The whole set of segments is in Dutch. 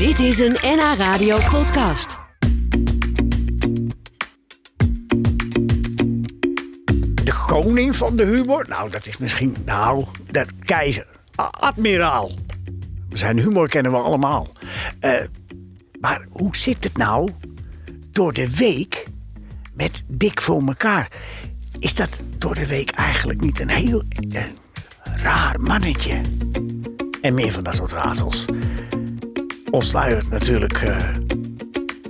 Dit is een NH Radio podcast. De koning van de humor? Nou, dat is misschien. Nou, dat keizer. Admiraal. Zijn humor kennen we allemaal. Eh, maar hoe zit het nou door de week met dik voor elkaar? Is dat door de week eigenlijk niet een heel eh, raar mannetje? En meer van dat soort raadsels. Ontsluiert natuurlijk. eh,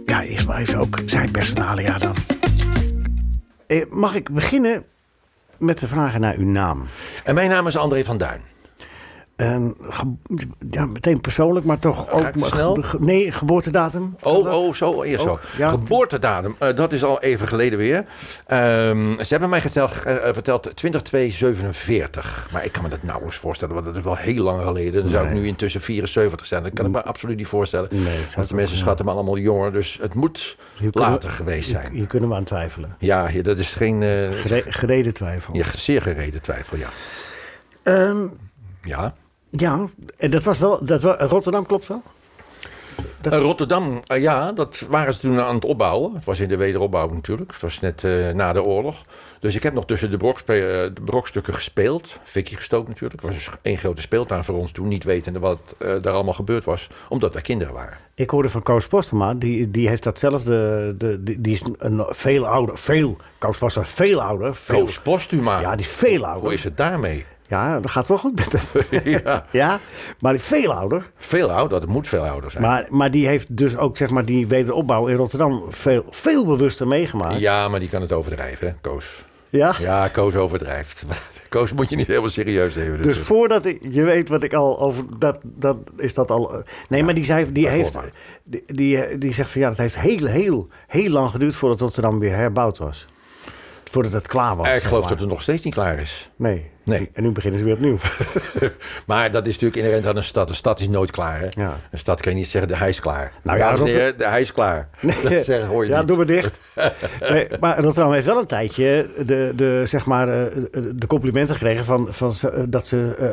ja, eerst maar even ook zijn personalia dan. Eh, mag ik beginnen met de vragen naar uw naam? En mijn naam is André van Duin. Ehm, ge- ja, meteen persoonlijk, maar toch ook. snel? ge- nee, geboortedatum. Oh, oh, zo, eerst zo. Oh, ja. Geboortedatum, eh, dat is al even geleden weer. Ehm, ze hebben mij geteld, eh, eh, verteld 2247. Maar ik kan me dat nauwelijks voorstellen, want dat is wel heel lang geleden. Dan zou ik nu intussen 74 zijn. Dat kan ik me absoluut niet voorstellen. Nee, want de mensen schatten me allemaal jonger. Dus het moet Hier later we- geweest zijn. Hier kunnen we aan twijfelen. Ja, hier, dat is geen Gere- gereden twijfel. ja, zeer gereden twijfel, ja. Ehm, Ja. Ja, en dat was wel. Dat was, Rotterdam klopt wel? Eh, Rotterdam, eh, ja, dat waren ze toen aan het opbouwen. Het was in de wederopbouw natuurlijk. Het was net eh, na de oorlog. Dus ik heb nog tussen de, brokspe- de brokstukken gespeeld. Fikkie gestookt natuurlijk. Het was dus één grote speeltuin voor ons toen. Niet wetende wat eh, daar allemaal gebeurd was. Omdat wij kinderen waren. Ik hoorde van Koos Postema, die, die heeft datzelfde. De, die, die is een veel ouder. Veel. Koos Postema veel ouder. Veel, Koos Postuma. Ja, die is veel ouder. Hoe is het daarmee? Ja, dat gaat wel goed met hem. Ja. ja, maar veel ouder. Veel ouder, dat moet veel ouder zijn. Maar, maar die heeft dus ook zeg maar, die wederopbouw in Rotterdam veel, veel bewuster meegemaakt. Ja, maar die kan het overdrijven, hè, Koos. Ja? Ja, Koos overdrijft. Koos moet je niet helemaal serieus nemen. Dus voordat ik, je weet wat ik al over. Dat, dat is dat al. eh, Nee, maar die, zei, die, heeft, die, die, die zegt van ja, het heeft heel, heel, heel lang geduurd voordat Rotterdam weer herbouwd was. Voordat het klaar was. ik geloof maar. dat het nog steeds niet klaar is. Nee. Nee. En nu beginnen ze weer opnieuw. maar dat is natuurlijk inherent aan een stad. Een stad is nooit klaar. Hè? Ja. Een stad kan je niet zeggen, de hij is klaar. Nou ja, Rotter- de hij is klaar. Dat zeggen hoor je ja, niet. doe maar dicht. nee, maar Rotterdam heeft wel een tijdje de, de, zeg maar, eh, de complimenten gekregen van, van eh, dat ze, eh,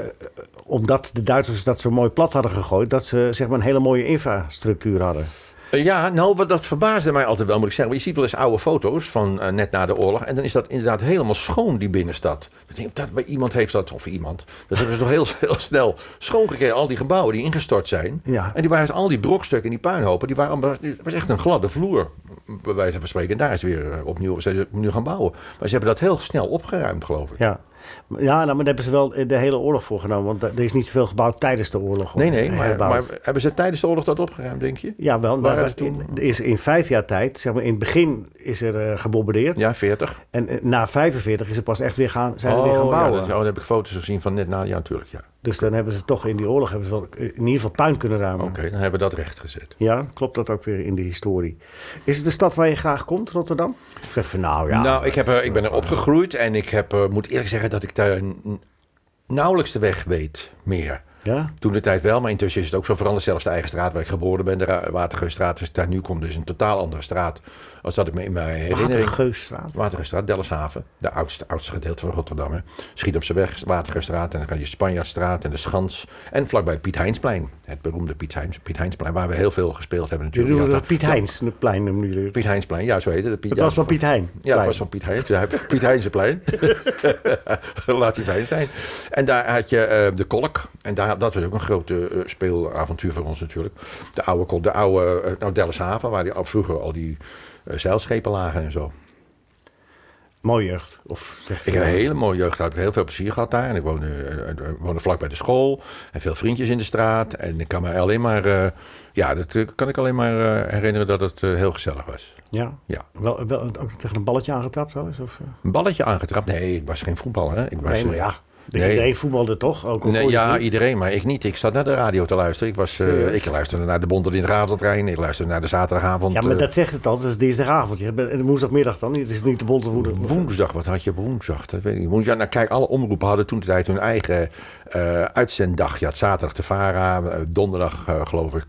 omdat de Duitsers dat zo mooi plat hadden gegooid, dat ze zeg maar, een hele mooie infrastructuur hadden. Eh, Ja, nou, wat dat verbaasde mij altijd wel, moet ik zeggen. Want je ziet wel eens oude foto's van eh, net na de oorlog. En dan is dat inderdaad helemaal schoon, die binnenstad. Ik denk, dat, iemand heeft dat, of iemand. Dat hebben ze toch heel, heel snel schoongekregen. Al die gebouwen die ingestort zijn. Ja. En die waren, al die brokstukken en die puinhopen, die waren was echt een gladde vloer. Bij wijze van spreken. En daar is weer eh, opnieuw, zijn ze opnieuw gaan bouwen. Maar ze hebben dat heel snel opgeruimd, geloof ik. Ja. Ja, nou, maar daar hebben ze wel de hele oorlog voor genomen. Want er is niet zoveel gebouwd tijdens de oorlog. Nee, nee, maar, herbouwd. maar hebben ze tijdens de oorlog dat opgeruimd, denk je? Ja, wel. Maar toen? in, is in vijf jaar tijd, zeg maar, in het begin is er eh, gebombardeerd. Ja, 40. En eh, na 45 is er pas echt weer gaan, zijn ze Oh, weer gaan ja, bouwen. dat- oh, heb ik foto's gezien van net na. Ja, natuurlijk, ja. Dus dan hebben ze toch in die oorlog hebben ze wel, in ieder geval puin kunnen ruimen. Oké, dan hebben we dat recht gezet. Ja, klopt dat ook weer in de historie. Is het de stad waar je graag komt, Rotterdam? Of zeg van nou ja. Nou, ik, heb, ik ben er opgegroeid en ik heb, eh, moet eerlijk zeggen dat ik daar nauwelijks de weg weet meer. Ja? Toen de tijd wel, maar intussen is het ook zo veranderd. Zelfs de eigen straat waar ik geboren ben, de Ra- Watergeusstraat, ik daar nu kom, dus een totaal andere straat. Als dat ik me in mijn herinnering... Watergeusstraat. Watergeusstraat, Delfshaven. De oudste, oudste gedeelte van Rotterdam. Hè. Schiet op zijn weg, Watergeusstraat. En dan kan je Spanjaardstraat en de Schans. En vlakbij het Piet Heinsplein. Het beroemde Piet, Heins, Piet Heinsplein, waar we heel veel gespeeld hebben natuurlijk. Je dat Piet Heins, het plein noemen jullie. Piet Heinsplein, ja, zo heet het. Piet, Het was van Piet Hein. Ja, het was van Piet Heins. Ja, Piet Heinzenplein. Laat hij fijn zijn. En daar had je eh, de Kolk. En daar, dat was ook een grote eh, speelavontuur voor ons natuurlijk. De oude de oude eh, nou, Delfshaven, waar die, vroeger al die eh, zeilschepen lagen en zo. Mooie jeugd. Of zeg Ik heb een hele mooie jeugd gehad. Ik heb heel veel plezier gehad daar. En ik woonde, woonde vlak bij de school. En veel vriendjes in de straat. En ik kan me alleen maar... ja, dat kan ik alleen maar herinneren dat het heel gezellig was. Ja? Ja. Wel, wel ook tegen een balletje aangetrapt wel eens? Of? Een balletje aangetrapt? Nee, ik was geen voetballer. Hè? Ik was, Nee, maar ja. Nee. Iedereen voetbalde toch? Ook Nee, ja, iedereen, maar ik niet. Ik zat naar de radio te luisteren. Ik, was, eh, ik luisterde naar de Bonderdindravondtrein. Ik luisterde naar de zaterdagavond. Ja, maar eh, dat zegt het al. Het is dinsdagavond. En woensdagmiddag dan. Het is niet de bonte woede. Woensdag, wat had je op woensdag? Dat weet ik niet. Woensdag, nou, kijk, alle omroepen hadden toen de tijd hun eigen eh uitzenddag. Je had zaterdag de VARA, donderdag geloof ik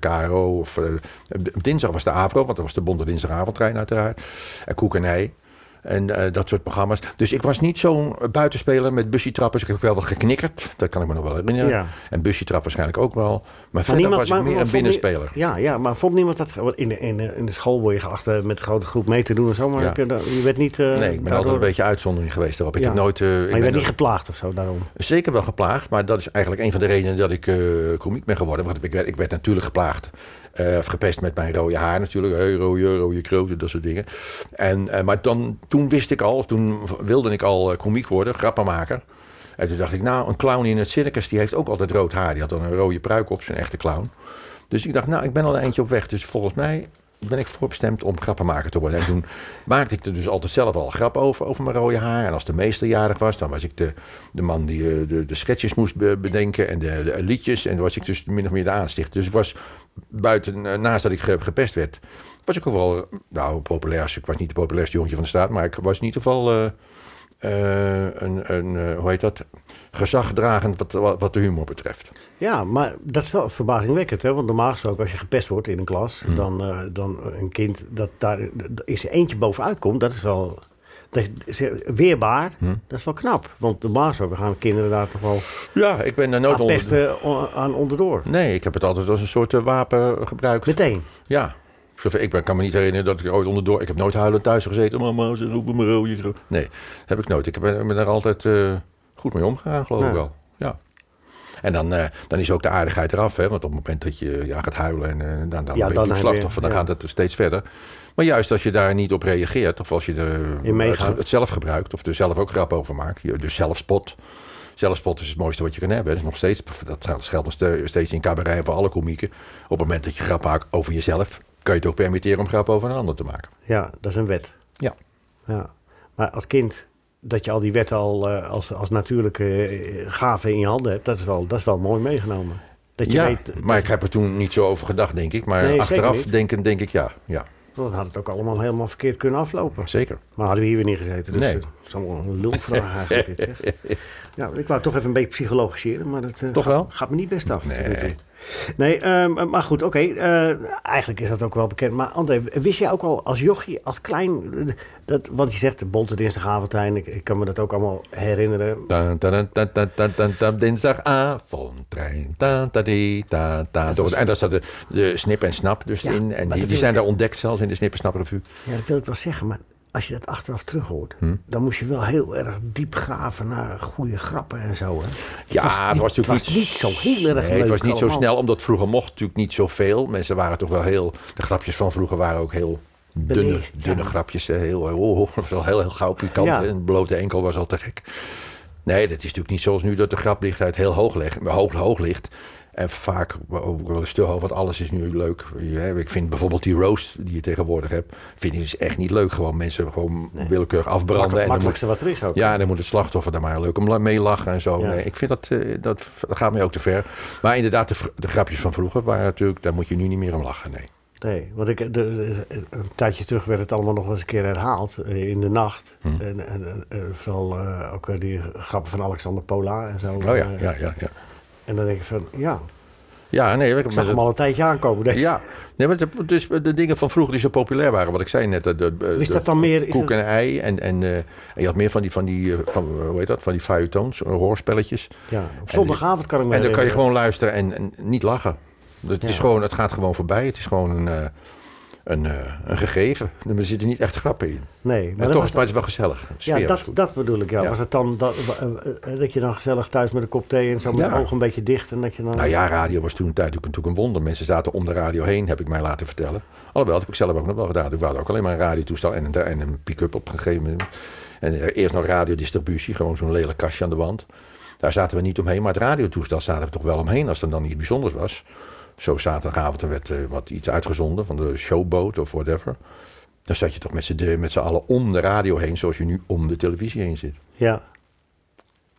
KRO. Of, dinsdag was de AVRO, want dat was de Bonte Dinsdagavondtrein uiteraard. En Koek en Ei. En eh, dat soort programma's. Dus ik was niet zo'n buitenspeler met bussietrappers. Ik heb wel wat geknikkerd. Dat kan ik me nog wel herinneren. Ja. En bussietrap waarschijnlijk ook wel. Maar Maar verder was ik meer maar een binnenspeler. Ja, ja, maar vond niemand dat... In de, in, de, in de school word je geacht eh, met een grote groep mee te doen en zo. Maar Ja. heb je, je werd niet... eh, Nee, ik ben daardoor- altijd een beetje uitzondering geweest daarop. Ik Ja. heb nooit... Maar je werd niet geplaagd of zo daarom. Zeker wel geplaagd, maar dat is eigenlijk een van de redenen dat ik komiek ben geworden. Want ik werd, ik werd natuurlijk geplaagd. Eh, of gepest met mijn rode haar natuurlijk. Hey, rode, rode kroten, dat soort dingen. En, eh, maar dan, toen wist ik al, toen wilde ik al eh, komiek worden, grappenmaker. En toen dacht ik, nou, een clown in het circus, die heeft ook altijd rood haar. Die had dan een rode pruik op, zijn echte clown. Dus ik dacht, nou, ik ben al een eindje op weg. Dus volgens mij ben ik voorbestemd om grappenmaker te worden. En toen maakte ik er dus altijd zelf al grap over, over mijn rode haar. En als de meester jarig was, dan was ik de, de man die eh, de, de sketches moest be- bedenken en de, de liedjes. En dan was ik dus min of meer de aanstichter. Dus was buiten, eh, naast dat ik ge- gepest werd, was ik wel, nou, populair. Ik was niet de populairste jongetje van de straat, maar ik was in ieder geval eh, een, een hoe heet dat, gezagdragend wat, wat de humor betreft. Ja, maar dat is wel verbazingwekkend. Hè? Want normaal gesproken, als je gepest wordt in een klas... Hmm. dan, eh, dan een kind dat daar is eentje bovenuit komt... dat is wel dat is weerbaar. Hmm. Dat is wel knap. Want normaal gesproken gaan kinderen daar toch wel Ja, ik ben daar nooit aan onder... pesten aan onderdoor. Nee, ik heb het altijd als een soort eh, wapen gebruikt. Meteen. Ja. Ik ben, kan me niet herinneren dat ik ooit onderdoor... Ik heb nooit huilend thuis gezeten. Mama, ze roepen me rode. gro-" Nee, heb ik nooit. Ik ben, ben daar altijd eh, goed mee omgegaan, geloof Ja. ik wel. Ja. En dan, eh, dan is ook de aardigheid eraf. Hè? Want op het moment dat je ja, gaat huilen... en eh, dan, dan ben je slachtoffer. Dan ja. gaat het steeds verder. Maar juist als je daar niet op reageert... of als je er In meegaat. het, het zelf gebruikt... of er zelf ook grap over maakt... je dus zelfspot... Zelfspot is het mooiste wat je kan hebben. Dat, is nog steeds, dat geldt nog ste- steeds in cabaret voor alle komieken. Op het moment dat je grap maakt over jezelf... kan je het ook permitteren om grap over een ander te maken. Ja, dat is een wet. Ja. Ja. Maar als kind dat je al die wetten al eh, als, als natuurlijke eh, gave in je handen hebt... dat is wel, dat is wel mooi meegenomen. Dat je ja, weet, maar ik heb er toen niet zo over gedacht, denk ik. Maar Nee, achteraf denken, denk ik ja. Ja, dan had het ook allemaal helemaal verkeerd kunnen aflopen. zeker. Maar hadden we hier weer niet gezeten. Dus Nee. het is allemaal een lulvraag eigenlijk dit, zeg. Ja, ik wou toch even een beetje psychologiseren, maar dat eh, Toch gaat, wel? gaat me niet best af. Nee. Nee, ehm, maar goed, oké. eh, eigenlijk is dat ook wel bekend. Maar André, wist jij ook al als jochie, als klein... Dat, want je zegt de bonte dinsdagavondtrein, ik, ik kan me dat ook allemaal herinneren. Ta- ta- ta- ta- ta- ta- ta- ta- Dinsdagavond, trein. Ta- ta- die- ta- ta. Door- En daar staat de, de snip en snap dus Ja, in. En die, zijn daar ontdekt zelfs in de snip en snap revue. Ja, dat wil ik wel zeggen, maar als je dat achteraf terug hoort... Hm? dan moest je wel heel erg diep graven naar goede grappen en zo, hè? Ja, het was, niet, natuurlijk het was niet zo heel erg Nee, leuk het was niet zo snel, omdat vroeger mocht natuurlijk niet zoveel. Mensen waren toch wel heel. De grapjes van vroeger waren ook heel dunne, Beleefd, ja. dunne grapjes. Heel, oh, oh, was wel heel, heel gauw pikant. Ja. En blote enkel was al te gek. Nee, dat is natuurlijk niet zoals nu dat de grapdichtheid heel hoog, ligt, hoog, hoog ligt. En vaak ook wel eens te hoog, want alles is nu leuk. Ik vind bijvoorbeeld die roast die je tegenwoordig hebt, vind ik dus echt niet leuk. Gewoon mensen gewoon willekeurig afbranden. Makkelijk- en dan moet, makkelijkste wat er is ook. ja, dan moet het slachtoffer daar maar leuk om mee lachen en zo. Ja. Nee, ik vind dat, eh, dat, dat gaat mij ook te ver. Maar inderdaad, de, de grapjes van vroeger waren natuurlijk, daar moet je nu niet meer om lachen. Nee. Nee, want ik, de, de- een tijdje terug werd het allemaal nog eens een keer herhaald eh, in de nacht. Hm. En, en, en vooral eh, ook eh, die grappen van Alexander Pola en zo. Oh ja, Eh, ja, ja. Ja, En dan denk ik van, ja, ja nee, ik ik zag hem al een tijdje aankomen. Deze. Ja, nee, maar de, dus de dingen van vroeger die zo populair waren, wat ik zei net. De, de, Is dat dan meer- Koek en ei. En, en, eh, en je had meer van die, van die eh, van, eh, hoe heet dat, van die feuilletoons, eh, hoorspelletjes. Ja, op zondagavond kan ik me En dan kan je gewoon luisteren en, en niet lachen. Dus het, is gewoon, het gaat gewoon voorbij. Het is gewoon een, een, eh, een gegeven. Er zitten niet echt grappen in. Nee, maar toch was het maar het is wel gezellig. Ja, dat, dat bedoel ik. Ja. Ja. Was het dan dat, eh, eh, dat je dan gezellig thuis met een kop thee en zo met Ja. de ogen een beetje dicht en dat je dan... Nou ja, radio was toen een tijd natuurlijk een wonder. Mensen zaten om de radio heen, heb ik mij laten vertellen. Alhoewel, dat heb ik zelf ook nog wel gedaan. Ik had ook alleen maar een radiotoestel en een, en een pick-up op een gegeven moment. En eerst nog radiodistributie, gewoon zo'n lelijk kastje aan de wand. Daar zaten we niet omheen, maar het radiotoestel zaten we toch wel omheen als er dan iets bijzonders was. Zo zaterdagavond er werd eh, wat iets uitgezonden van de showboat of whatever. Dan zat je toch met z'n allen om de radio heen, zoals je nu om de televisie heen zit. Ja.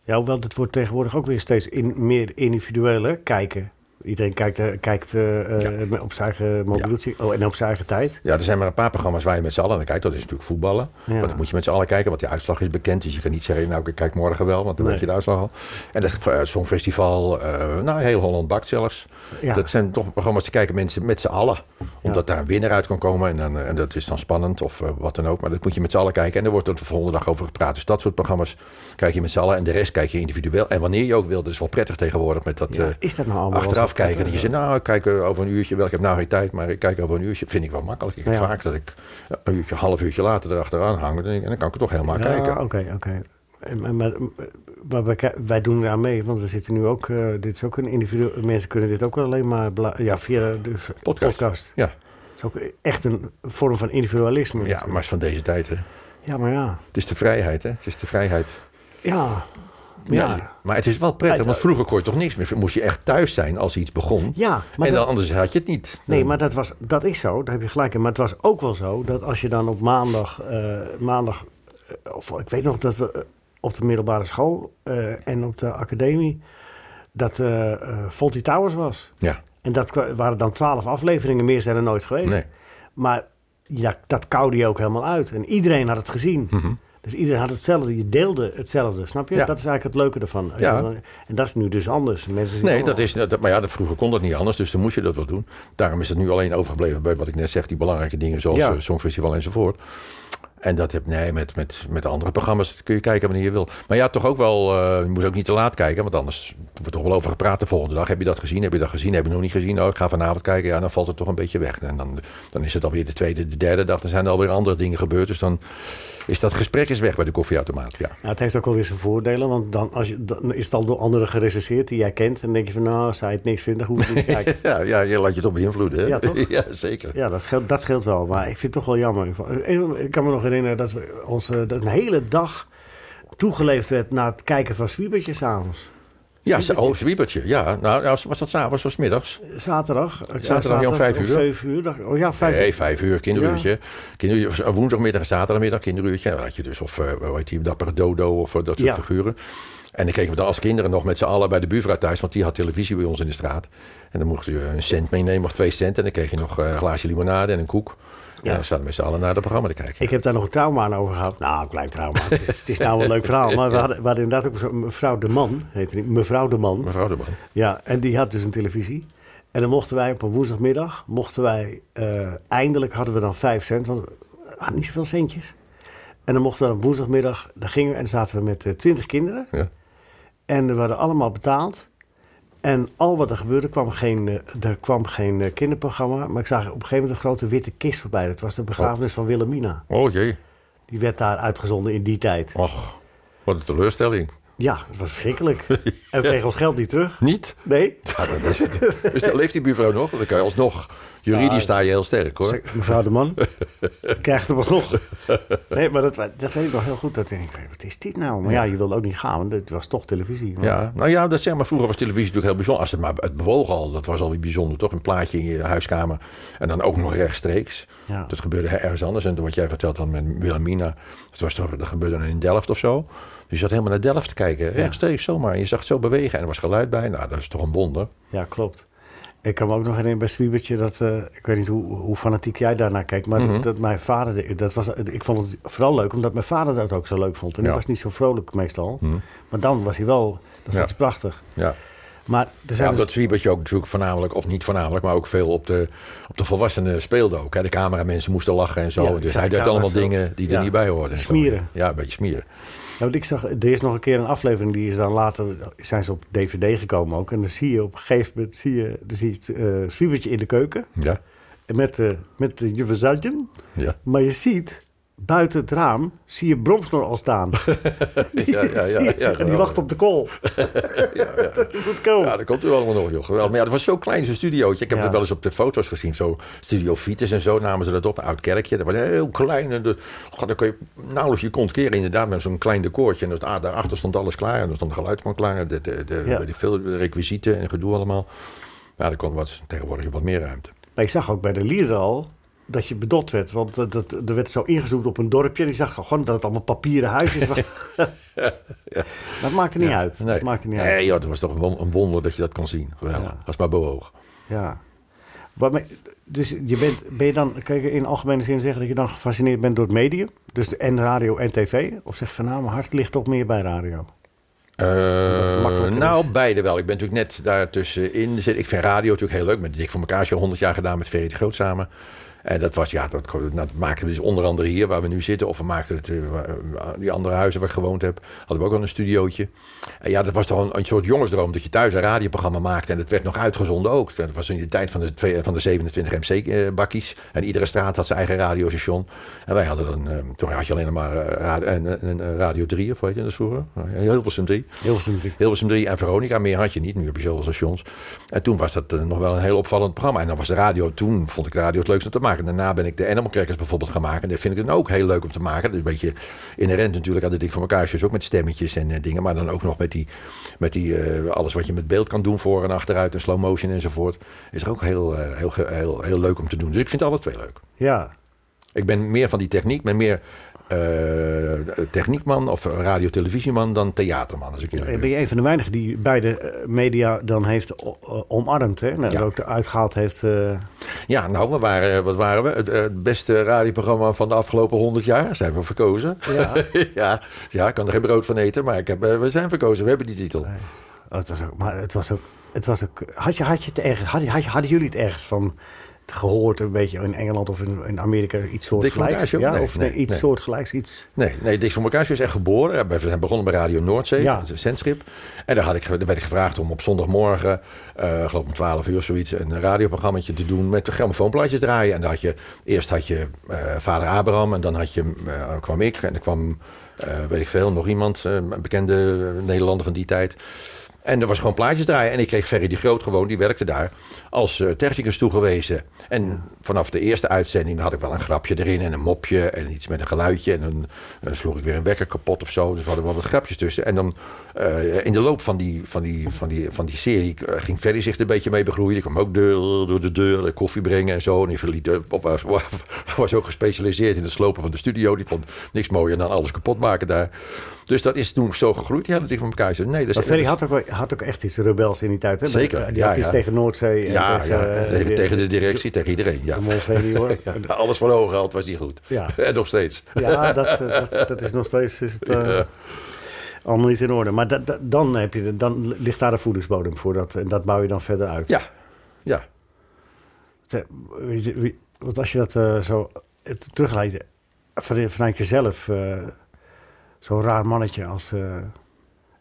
Ja, hoewel het wordt tegenwoordig ook weer steeds in, meer individueel, kijken. Iedereen kijkt, eh, kijkt eh, eh, op zijn eigen mobieltje oh, en op zijn eigen tijd. Ja, er zijn maar een paar programma's waar je met z'n allen naar kijkt. Dat is natuurlijk voetballen. Ja. Want dan moet je met z'n allen kijken, want die uitslag is bekend. Dus je kan niet zeggen, nou ik kijk morgen wel, want dan Nee. weet je de uitslag al. En het Songfestival, nou heel Holland bakt zelfs. Dat zijn toch programma's die kijken mensen met z'n allen. Omdat daar een winnaar uit kan komen. En, dan, en dat is dan spannend of wat dan ook. Maar dat moet je met z'n allen kijken. En er wordt er de volgende dag over gepraat. Dus dat soort programma's kijk je met z'n allen. En de rest kijk je individueel. En wanneer je ook wil. Dat is wel prettig tegenwoordig met dat is dat nou allemaal achteraf kijken. Dat je zegt, nou ik kijk eh, over een uurtje. Wel, ik heb nou geen tijd. Maar ik kijk over een uurtje. Vind ik wel makkelijk. Ik heb Ja. vaak dat ik een uurtje, half uurtje later erachteraan hang. En dan kan ik er toch helemaal Ja, kijken. oké, oké. Maar, maar, maar wij, doen daar mee, want we zitten nu ook. eh, dit is ook een individueel. Mensen kunnen dit ook alleen maar. Ja, via de Podcast. podcast. Ja. Het is ook echt een vorm van individualisme. ja, natuurlijk. maar het is van deze tijd. Hè. ja, maar ja. Het is de vrijheid. Hè. Het is de vrijheid. Ja. Ja. Ja, maar het is wel prettig, want vroeger kon je toch niks meer. Moest je echt thuis zijn als iets begon. Ja, maar en dan dat- anders had je het niet. Nee, maar dat, was, dat is zo, daar heb je gelijk in. Maar het was ook wel zo dat als je dan op maandag, eh, maandag eh, of ik weet nog dat we eh, op de middelbare school en op de academie, dat eh Fawlty Towers was. Ja. En dat waren dan twaalf afleveringen, meer zijn er nooit geweest. Nee. Maar ja, dat koude je ook helemaal uit. En iedereen had het gezien. Dus iedereen had hetzelfde, je deelde hetzelfde, snap je? Ja. Dat is eigenlijk het leuke ervan. Als Ja. dan- en dat is nu dus anders. Mensen Nee, allemaal- dat is, dat, maar ja, dat, vroeger kon dat niet anders, dus dan moest je dat wel doen. Daarom is het nu alleen overgebleven bij wat ik net zeg, die belangrijke dingen zoals Ja. eh, Songfestival enzovoort. En dat heb nee, met, met, met andere programma's kun je kijken wanneer je wil. Maar ja, toch ook wel, eh, je moet ook niet te laat kijken, want anders wordt er toch wel over gepraat de volgende dag. Heb je dat gezien? Heb je dat gezien? Heb je nog niet gezien? Oh, ik ga vanavond kijken. Ja, dan valt het toch een beetje weg. En dan, dan is het alweer de tweede, de derde dag. Dan zijn er alweer andere dingen gebeurd. Dus dan is dat gesprek is weg bij de koffieautomaat. Ja. Het heeft ook wel weer zijn voordelen, want dan, als je, dan is het al door anderen gerecenseerd die jij kent. En dan denk je van, nou, als hij het niks hoef ik niet te kijken. Ja, ja, je laat je toch beïnvloeden. Hè? Ja, toch? ja, zeker. Ja, dat scheelt, dat scheelt wel. Maar ik vind het toch wel jammer. Ik kan me nog herinneren dat we ons eh, dat een hele dag toegeleefd werd naar het kijken van Zwiebertje s'avonds. Ja, oh, zwiebertje. Ja, nou, was dat s'avonds of 's middags? Zaterdag. Ik Zaterdag om vijf uur? zeven uur. dacht oh ja, vijf Nee, uur. vijf uur, kinderuurtje. kinderuurtje woensdagmiddag en zaterdagmiddag, kinderuurtje. Dan had je dus, of eh, hoe heet die, dappere dodo of eh, dat soort Ja. figuren. En dan keken we dan als kinderen nog met z'n allen bij de buurvrouw thuis. Want die had televisie bij ons in de straat. En dan mocht je een cent meenemen of twee cent. En dan kreeg je nog een glaasje limonade en een koek. Ja. Dan zaten we met z'n allen naar het programma te kijken. Ik heb daar nog een trauma aan over gehad. Nou, een klein trauma. het, is, het is nou een leuk verhaal. Maar we hadden, we hadden inderdaad ook mevrouw de Man. Heette die, mevrouw de Man. Mevrouw de Man. Ja, en die had dus een televisie. En dan mochten wij op een woensdagmiddag, mochten wij, eh, eindelijk hadden we dan vijf cent, want we hadden niet zoveel centjes. En dan mochten we op woensdagmiddag, daar gingen we en zaten we met eh, twintig kinderen. Ja. En we hadden allemaal betaald. En al wat er gebeurde, kwam geen, eh, er kwam geen eh, kinderprogramma. Maar ik zag op een gegeven moment een grote witte kist voorbij. Dat was de begrafenis van Wilhelmina. Oh jee. Die werd daar uitgezonden in die tijd. Och, wat een teleurstelling. Ja, het was verschrikkelijk. En we kregen ons geld niet terug. Niet? Nee. Ja, dat is het. Dus dan leeft die buurvrouw nog? Dan kan je alsnog... Juridisch sta je heel sterk hoor. Mevrouw de man, krijgt hem alsnog. Nee, maar dat, dat weet ik nog heel goed. Dat ik denk, wat is dit nou? Maar ja, je wilde ook niet gaan, want het was toch televisie. Maar- Ja, nou ja, dat zeg maar, vroeger was televisie natuurlijk heel bijzonder. Als het maar het bewoog al, dat was alweer bijzonder, toch? Een plaatje in je huiskamer en dan ook nog rechtstreeks. Ja. Dat gebeurde ergens anders. En wat jij vertelt dan met Wilhelmina, dat, was toch, dat gebeurde dan in Delft of zo. Je zat helemaal naar Delft te kijken, rechtstreeks zomaar. Je zag het zo bewegen en er was geluid bij. Nou, dat is toch een wonder. Ja, klopt. Ik kan me ook nog herinneren bij Zwiebertje dat... eh, ik weet niet hoe, hoe fanatiek jij daarnaar kijkt... maar Mhm. dat, dat mijn vader... de- Dat was, ik vond het vooral leuk omdat mijn vader dat ook zo leuk vond. En die was niet zo vrolijk meestal. Maar dan was hij wel... Dat vond Ja. hij prachtig. Ja. Maar er zijn Ja, dat zwiebertje ook natuurlijk voornamelijk, of niet voornamelijk, maar ook veel op de, op de volwassenen speelde ook. Hè. De cameramensen moesten lachen en zo. Ja, dus hij de deed allemaal dingen die er niet bij hoorden. zo. Smieren. Ja, een beetje smieren. Ja, want ik zag, er is nog een keer een aflevering die is dan later zijn ze op DVD gekomen ook. En dan zie je op een gegeven moment zie je, dan zie je het eh, zwiebertje in de keuken Ja. met, eh met de juffrouw Zuidjen. Ja. Maar je ziet buiten het raam zie je Bromsnor al staan. die, Ja, ja, ja, ja, die wacht op de kool. moet komen. Ja, dat komt er allemaal nog, joh. Geweldig. Maar ja, dat was zo klein, zo'n studiootje. Ik heb het wel eens op de foto's gezien. Zo Studio Vitus en zo namen ze dat op. Een oud kerkje. Dat was heel klein. En de, god, dan kon je nauwelijks je kont keren inderdaad met zo'n klein decoortje. En dat, ah, daarachter stond alles klaar. En er stond de geluidsman klaar. De, de, de, Ja. weet ik veel, de requisieten en gedoe allemaal. Ja, er kon wat, tegenwoordig wat meer ruimte. Maar ik zag ook bij de lieden al dat je bedot werd. Want dat, dat, er werd zo ingezoomd op een dorpje. En ik zag gewoon dat het allemaal papieren huisjes waren. Dat maakte niet uit. Nee, Dat maakte niet uit. nee joh, dat was toch een won- een wonder dat je dat kon zien. Geweldig. Ja. Als maar bewoog. Ja. Maar, dus je bent, ben je dan, kan je in algemene zin zeggen dat je dan gefascineerd bent door het medium? Dus en radio en tv? Of zeg je van nou, mijn hart ligt toch meer bij radio? Eh, nou, is? beide wel. Ik ben natuurlijk net daartussenin. Ik vind radio natuurlijk heel leuk. Met Dik voor elkaar show 100 jaar gedaan met Ferry de Groot samen. En dat was, ja, dat, dat maakten we dus onder andere hier waar we nu zitten. Of we maakten het, eh, waar- die andere huizen waar ik gewoond heb. Hadden we ook wel een studiootje. En ja, dat was toch een, een soort jongensdroom. Dat je thuis een radioprogramma maakte. En dat werd nog uitgezonden ook. Dat was in de tijd van de, van de 27 MC-bakkies. En iedere straat had zijn eigen radiostation. En wij hadden dan, eh, toen had je alleen maar eh, radio, en, en, en Radio 3, of weet je dat vroeger? Hilversum 3. Hilversum 3. Hilversum 3 en Veronica. Meer had je niet. Nu heb je zoveel stations. En toen was dat eh, nog wel een heel opvallend programma. En dan was de radio, toen vond ik de radio het leukste om te maken. Daarna ben ik de Animal Crackers bijvoorbeeld gaan maken. En dat vind ik dan ook heel leuk om te maken. Dat is een beetje inherent natuurlijk aan de Dik voor elkaar shows. Ook met stemmetjes en eh, dingen. Maar dan ook nog met die, met die eh, alles wat je met beeld kan doen. Voor en achteruit en slow motion enzovoort. Is er ook heel, eh, heel, heel, heel leuk om te doen. Dus ik vind alle twee leuk. Ja. Ik ben meer van die techniek. ben meer techniekman of radio-televisieman dan theaterman. Als ik eerlijk Ben je een van de weinigen die beide eh, media dan heeft o- omarmd, hè? Nou, Ja. Ook uitgehaald heeft. eh, Ja, nou, we waren, wat waren we? Het, eh, het beste radioprogramma van de afgelopen 100 jaar zijn we verkozen. Ja. ja, ja, ik kan er geen brood van eten, maar ik heb, eh, we zijn verkozen. We hebben die titel. oh, het was ook, maar het was ook. Het was ook had, je, had je het ergens, had, had, hadden jullie het ergens van gehoord, een beetje in Engeland of in, in Amerika, iets soortgelijks? Ja, Nee, of nee, nee, iets nee. soortgelijks, iets. Nee, nee, Dik voor elkaar is echt geboren. We zijn begonnen bij Radio Noordzee, Ja. dat is een zendschip. En daar, had ik, daar werd ik gevraagd om op zondagmorgen, eh geloof om 12 uur zoiets, een radioprogrammaatje te doen met grammofoonplaatjes draaien. En dan had je, eerst had je eh, vader Abraham en dan had je, eh, kwam ik en er kwam, weet ik veel, nog iemand, een bekende Nederlander van die tijd. En er was gewoon plaatjes draaien. En ik kreeg Ferry de Groot gewoon, die werkte daar, als technicus toegewezen. En vanaf de eerste uitzending had ik wel een grapje erin en een mopje en iets met een geluidje. En dan, dan sloeg ik weer een wekker kapot of zo. Dus we hadden wel wat grapjes tussen. En dan eh, in de loop van die, van die, van die, van die serie eh, ging Ferry zich er een beetje mee begroeien. Die kwam ook deur, door de deur de koffie brengen en zo. En die eh, was, was ook gespecialiseerd in het slopen van de studio. Die vond niks mooier dan alles kapot maken daar. Dus dat is toen zo gegroeid. Dat ik van elkaar zei, nee, dat is, Maar Ferry had ook, had ook echt iets rebels in die tijd. Hè? Zeker, Die ja, had iets ja. tegen Noordzee. En ja, tegen, ja, eh, de- tegen de directie, tegen iedereen. Ja. de. Ja, alles van hoog gehad was niet goed. Ja. En nog steeds. Ja, dat, eh, dat, dat is nog steeds is het, eh, allemaal niet in orde. Maar dan, heb je, dan ligt daar de voedingsbodem voor. Dat, en dat bouw je dan verder uit. Ja, ja. Want als je dat eh, zo terugleidt van- vanuit jezelf, eh, zo'n raar mannetje als. eh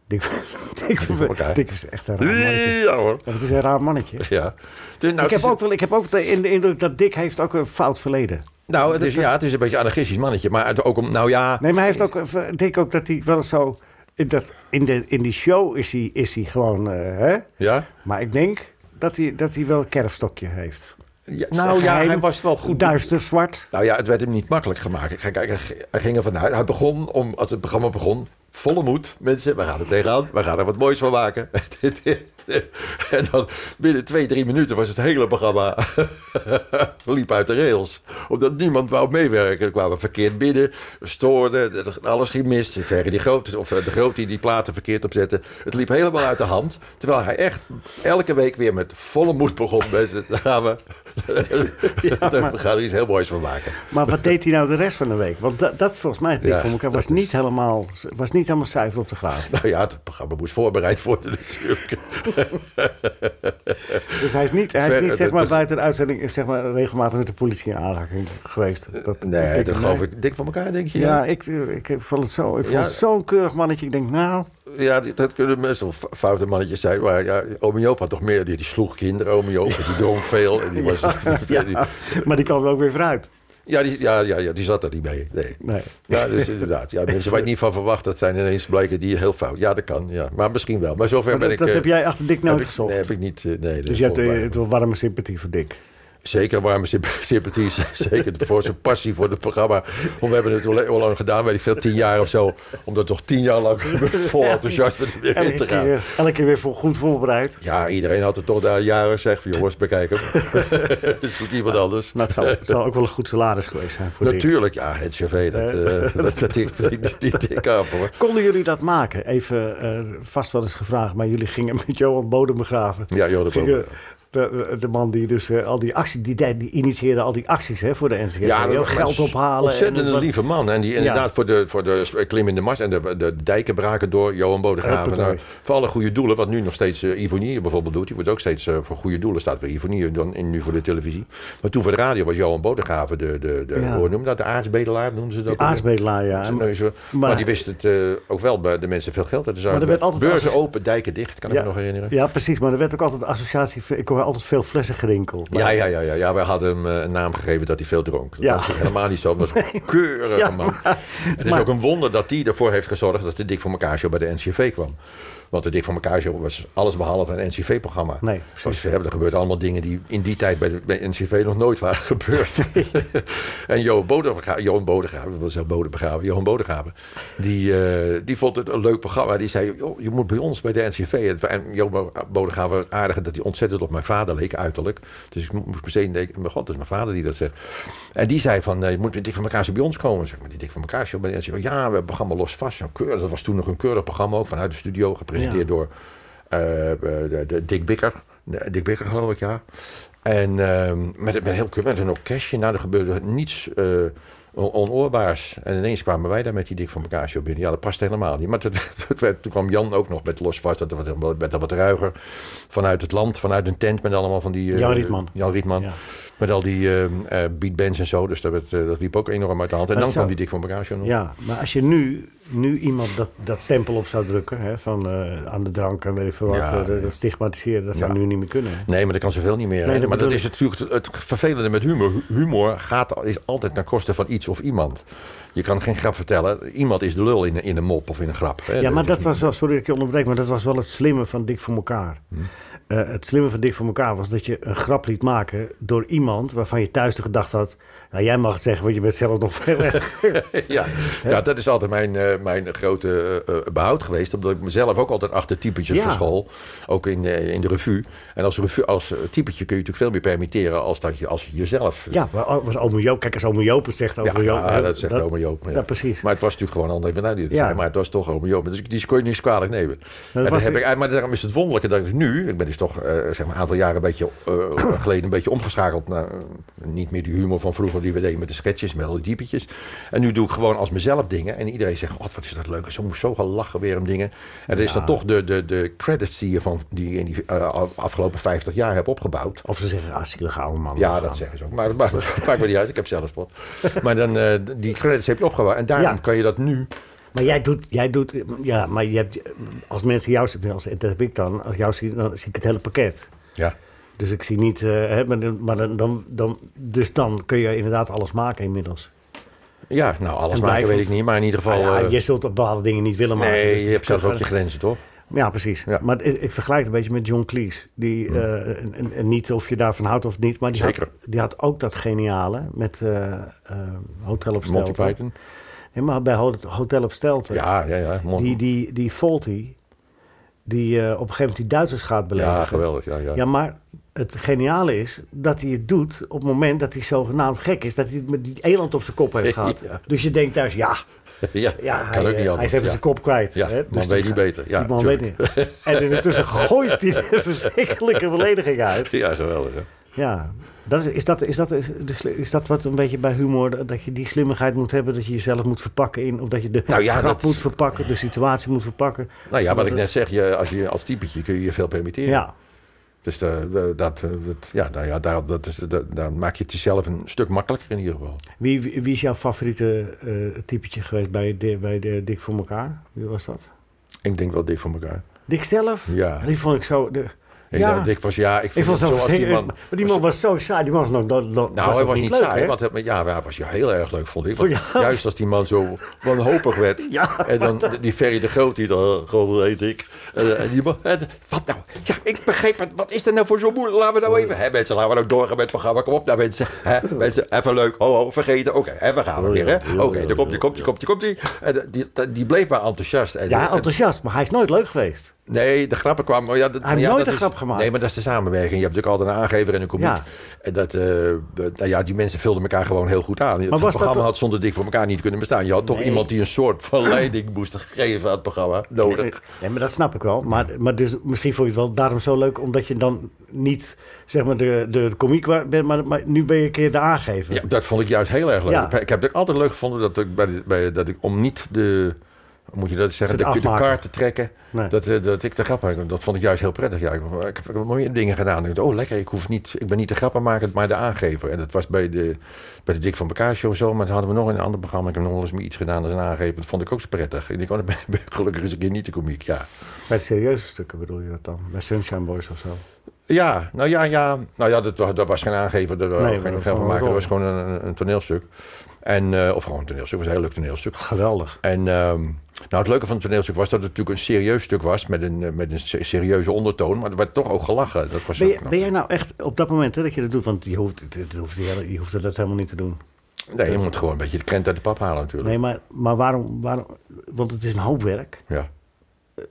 Dick, is echt een raar mannetje. Ja hoor. Het is een raar mannetje. Ja. Dus, nou, ik, heb ook wel, ik heb ook de, in de indruk dat Dick heeft ook een fout verleden. Nou, het is, ja, het is een beetje een anarchistisch mannetje. Maar het ook om, nou ja. Nee, maar hij heeft ook, ik denk ook dat hij wel zo. In, dat, in, de, in die show is hij, is hij gewoon. eh, hè? Ja? Maar ik denk dat hij, dat hij wel een kerfstokje heeft. Ja, nou ja, hij was wel goed. Duister, zwart. Nou ja, het werd hem niet makkelijk gemaakt. Hij ging er vanuit. Hij begon, om, als het programma begon, volle moed. Mensen, we gaan er tegenaan. We gaan er wat moois van maken. en dan binnen twee, drie minuten was het hele programma liep uit de rails. Omdat niemand wou meewerken. Er kwamen verkeerd binnen, stoorden, alles ging mis. Ze kregen die grote, of eh, de groot die die platen verkeerd opzette. Het liep helemaal uit de hand. Terwijl hij echt elke week weer met volle moed begon. Mensen, daar gaan we. Daar gaan we iets heel moois van maken. Maar wat deed hij nou de rest van de week? Want dat, dat volgens mij, Dick Ja, van elkaar, was, niet helemaal, was niet helemaal cijfer op de graad. Nou ja, het programma moest voorbereid worden natuurlijk. Dus hij is niet, hij is niet zeg maar, buiten de uitzending zeg maar, regelmatig met de politie in aanraking geweest. Dat, Nee, dat geloof ik. Dik van elkaar, denk je? Ja, ik, ik vond het zo. Ik vond Ja. het zo'n keurig mannetje. Ik denk, nou, Ja, dat kunnen best wel foute mannetjes zijn. Maar ja, Joop had toch meer. Die, die sloeg kinderen, oom Joop. Die dronk veel. En die was, ja, die- maar die kwam er ook weer vooruit. Ja, die, ja, ja, ja, die zat er niet mee. Nee. Nee. Ja, dus inderdaad. Ja, mensen waar je niet van verwacht, dat zijn ineens blijken die heel fout. Ja, dat kan. Ja. Maar misschien wel. Maar zover Maar ben dat, ik... dat eh, heb jij achter Dick nooit heb ik- gezocht. Nee, heb ik niet. eh, Nee, dat dus je hebt eh, wel warme sympathie voor Dick. Zeker warme symp- sympathie. Zeker voor zijn passie voor het programma. Want we hebben het hoe lang gedaan, weet ik veel, tien jaar of zo. Om er toch tien jaar lang vol enthousiasme weer in te gaan. keer, elke keer weer voor, goed voorbereid. Ja, iedereen had het toch daar jaren gezegd van jongens, bekijk hem. Het zoekt iemand anders. Maar het zou, het zou ook wel een goed salaris geweest zijn voor. Natuurlijk, ja, het CV, dat, eh dat, dat, die, die, die tik af hoor. Konden jullie dat maken? Even eh, vast wel eens gevraagd, maar jullie gingen met Johan Bodem begraven. Ja, Johan Bodem. De, de man die dus eh, al die acties, die, die initieerde al die acties hè, voor de NCV. Ja, Heel geld ophalen. Ontzettend en een lieve man. En die inderdaad voor de, voor de klim in de mars en de, de dijken braken door Johan Bodegraven. Nou, voor alle goede doelen, wat nu nog steeds uh, Ivonie bijvoorbeeld doet. Die wordt ook steeds eh, voor goede doelen, staat bij Ivonie dan in, nu voor de televisie. Maar toen voor de radio was Johan Bodegraven de, de, de Ja. hoe dat? De aartsbedelaar noemden ze dat. De aartsbedelaar, ja. Maar, Maar- die wist het ook wel bij de mensen veel geld uit te zuigen. er werd altijd Beurzen open, dijken dicht, kan ik me nog herinneren. Ja, precies. Maar er werd ook altijd associatie. Ik altijd veel flessen gerinkel. Ja, ja, ja, ja, ja. Wij hadden hem eh, een naam gegeven dat hij veel dronk. Dat Ja. was helemaal niet zo. Dat was een keurige Ja, man. maar- het is maar- ook een wonder dat hij ervoor heeft gezorgd dat de Dik voor elkaar show bij de NCV kwam. Want de Dik voor elkaar show was alles behalve een NCV-programma. Nee, precies. hè, er gebeurden allemaal dingen die in die tijd bij de bij NCV nog nooit waren gebeurd. en Johan Bodegraven, Johan Bodegraven, dat was heel Bodegraven, Johan Bodegraven, die, eh, die vond het een leuk programma. Die zei, je moet bij ons bij de NCV. En Johan Bodegraven was aardig dat hij ontzettend op mijn vader leek uiterlijk. Dus ik moest meteen denken, mijn god, dat is mijn vader die dat zegt. En die zei van, eh, je moet Dik van elkaar zo bij ons komen. Zeg maar, die Dik van elkaar show bij de NCV. Ja, we hebben een programma Los Vast. Keurig. Dat was toen nog een keurig programma ook vanuit de studio, gepresenteerd Ja. door eh, de, de Dick Bikker. De- Dick Bikker geloof ik, ja. En ehm, met, met, heel, met een orkestje. Nou, er gebeurde niets eh, on- onoorbaars. En ineens kwamen wij daar met die Dick van elkaar show binnen. Ja, dat past helemaal niet. Maar toen kwam Jan ook nog met Los Vast. Dat werd, wat- werd dat wat ruiger. Vanuit het land, vanuit een tent met allemaal van die... eh, Jan Rietman. Jan Rietman. Ja. Met al die eh, beatbands en zo. Dus dat, werd, eh, dat liep ook enorm uit de hand. En Maar dan kwam die Dick van elkaar show. Ja, maar als je nu, nu iemand dat, dat stempel op zou drukken, hè, van eh, aan de drank en weet ik veel wat, Ja, dat ja. stigmatiseren, dat zou nu niet meer kunnen. Nee, maar dat kan zoveel niet meer. Nee, dat maar dat is natuurlijk het, het vervelende met humor. Hu- Humor gaat, is altijd ten koste van iets of iemand. Je kan geen grap vertellen. Iemand is de lul in, een- in een mop of in een grap. Hè. Ja, maar dat was wel, sorry dat ik je onderbreek, maar dat was wel het slimme van Dik voor elkaar. Hm. Eh, het slimme van Dik voor elkaar was dat je een grap liet maken door iemand waarvan je thuis de gedachte had, nou jij mag het zeggen, want je bent zelf nog veel erger. ja, ja, dat is altijd mijn, eh, mijn grote eh, eh, behoud geweest. Omdat ik mezelf ook altijd achter typetjes Ja. verschool. Ook in, in de revue. En als, revue, als typetje kun je natuurlijk veel meer permitteren als, dat je, als je jezelf... Ja, maar was Ome Joop, kijk als Ome Joop het zegt over Ja, Joop. ja, dat zegt oma Joop. Ja, precies. Maar het was natuurlijk gewoon André het Ja. zei. Maar het was toch oma Joop. Dus die kon je niet kwalijk nemen. En was dan heb ik, maar daarom is het wonderlijke dat ik nu... Ik ben dus toch eh, zeg maar een aantal jaren een beetje, eh, geleden een beetje omgeschakeld... naar eh, niet meer die humor van vroeger die we deden met de sketches, met al die diepetjes. En nu doe ik gewoon als mezelf dingen. En iedereen zegt, god, wat is dat leuk. Zo moest zo gaan lachen weer om dingen. En dat is dan toch de, de, de credits die je, van, die in die afgelopen 50 jaar hebt opgebouwd. Of ze zeggen, ah, zielige oude man. Ja, dat zeggen ze ook. Maar dat maakt, me- maakt me niet uit. Ik heb zelfspot. Maar dan, die credits heb je opgebouwd. En daarom Ja. kan je dat nu... Maar jij doet, jij doet, ja, maar je hebt, als mensen jou zien, als, dat heb ik dan, als jou zie, dan zie ik het hele pakket. Ja. Dus ik zie niet, eh, hè, maar, dan- dan, dan, dus dan kun je inderdaad alles maken inmiddels. Ja, nou, alles En maken weet ik niet. Maar in ieder geval... Nou ja, eh, je zult op bepaalde dingen niet willen maken. nee, dus je hebt zelf ook je grenzen, toch? Ja, precies. Ja. Maar ik, ik vergelijk het een beetje met John Cleese. Die, eh, en- en niet of je daarvan houdt of niet. Maar die, Zeker. Had, die had ook dat geniale met eh, eh, Hotel op Monty. Python. Nee, maar bij Ho- Hotel op Stelten. Ja, ja, ja. Die, die, die die eh, op een gegeven moment die Duitsers gaat beledigen. ja, geweldig. Ja, ja. Ja, maar het geniale is dat hij het doet op het moment dat hij zogenaamd gek is. Dat hij het met die eland op zijn kop heeft gehad. Ja. Dus je denkt thuis, ja, ja, ja kan hij, ook eh, niet hij anders. is even ja. zijn kop kwijt. Ja, hè? man Dus weet die niet beter. Ja, die man weet niet. En intussen gooit hij een verschrikkelijke belediging uit. Ja, geweldig. Hè? Ja, dat is, is, dat, is, dat, is, dat wat een beetje bij humor, dat je die slimmigheid moet hebben, dat je jezelf moet verpakken in, of dat je de Nou ja, grap dat- moet verpakken, de situatie moet verpakken. Nou ja, wat ik net het- zeg, je, als, je, als typetje kun je je veel permitteren. Ja, Dus de, de- dat, eh, dat, ja, nou ja, daar, dat is, dat, daar maak je het jezelf een stuk makkelijker in ieder geval. wie, wie is jouw favoriete eh typetje geweest bij, de, bij de Dik voor elkaar? Wie was dat? Ik denk wel dik voor elkaar. Dik zelf? Ja. Die vond ik zo... De, Ik ja, dacht, Dick was, ja, ik ik vond het zoals die man... Maar die man was zo saai. Die man was nog... nog- nog- Nou, hij ook was niet leuk, saai, hè? want hij, ja, hij was ja, heel erg leuk, vond ik. Want Ja. Juist als die man zo wanhopig werd. Ja. En dan die Ferry de Groot, die dan gewoon heet ik. En, en die man, en, wat nou? Ja, ik begreep het. Wat is er nou voor zo moeilijk? Laten we nou even... Hè, mensen, laten we nou doorgaan met het programma. Kom op nou, mensen. Hè, mensen, even leuk. Ho, ho, vergeten. Oké, en we gaan we weer, hè. Oké, daar komt die, komt die, komt die, komt die. En die, die, die bleef maar enthousiast. En, Ja, en- enthousiast. Maar hij is nooit leuk geweest. Nee, de grappen kwamen... Ja, dat, Hij heeft ja, nooit dat een is- grap gemaakt. Nee, maar dat is de samenwerking. Je hebt natuurlijk altijd een aangever en een komiek. Ja. En dat, eh, nou ja, die mensen vulden elkaar gewoon heel goed aan. Het was dat programma had zonder dik voor elkaar niet kunnen bestaan. Je had toch iemand die een soort van leiding moest geven aan het programma nodig. Nee, maar dat snap ik wel. Maar, maar dus, misschien vond je het wel daarom zo leuk, omdat je dan niet zeg maar de, de, de komiek bent, maar, maar nu ben je een keer de aangever. Ja, dat vond ik juist heel erg leuk. Ja. Ik heb het altijd leuk gevonden dat ik, bij bij, dat ik om niet de. Moet je dat zeggen? De, de afmaken. kaart te trekken. Nee. Dat, eh, dat ik de grappen. Dat vond ik juist heel prettig. Ja, ik, ik heb meer dingen gedaan. Ik dacht, oh, lekker. Ik, hoef niet, ik ben niet de grappenmaker, maar de aangever. En dat was bij de, bij de Dik van elkaar show zo. Maar dat hadden we nog in een ander programma. Ik heb nog wel eens iets gedaan als een aangever. Dat vond ik ook zo prettig. Ik denk, oh, ben ben gelukkig eens een keer niet de komiek. Ja. Bij de serieuze stukken bedoel je dat dan? Bij Sunshine Boys of zo? Ja, nou ja, ja. Nou ja, dat, dat was geen aangever, dat was Nee, geen maken, dat was gewoon een, een toneelstuk. En, eh, of gewoon een toneelstuk, het was een heel leuk toneelstuk. Geweldig. En ehm, nou, het leuke van het toneelstuk was dat het natuurlijk een serieus stuk was met een, eh, met een se- serieuze ondertoon, maar er werd toch ook gelachen. Dat was Ben, je, ben jij nou echt op dat moment hè, dat je dat doet? Want je hoeft, het hoeft, je hoeft dat helemaal niet te doen. Nee, je moet gewoon een beetje de krent uit de pap halen natuurlijk. Nee, maar, maar waarom, waarom? Want het is een hoop werk. Ja.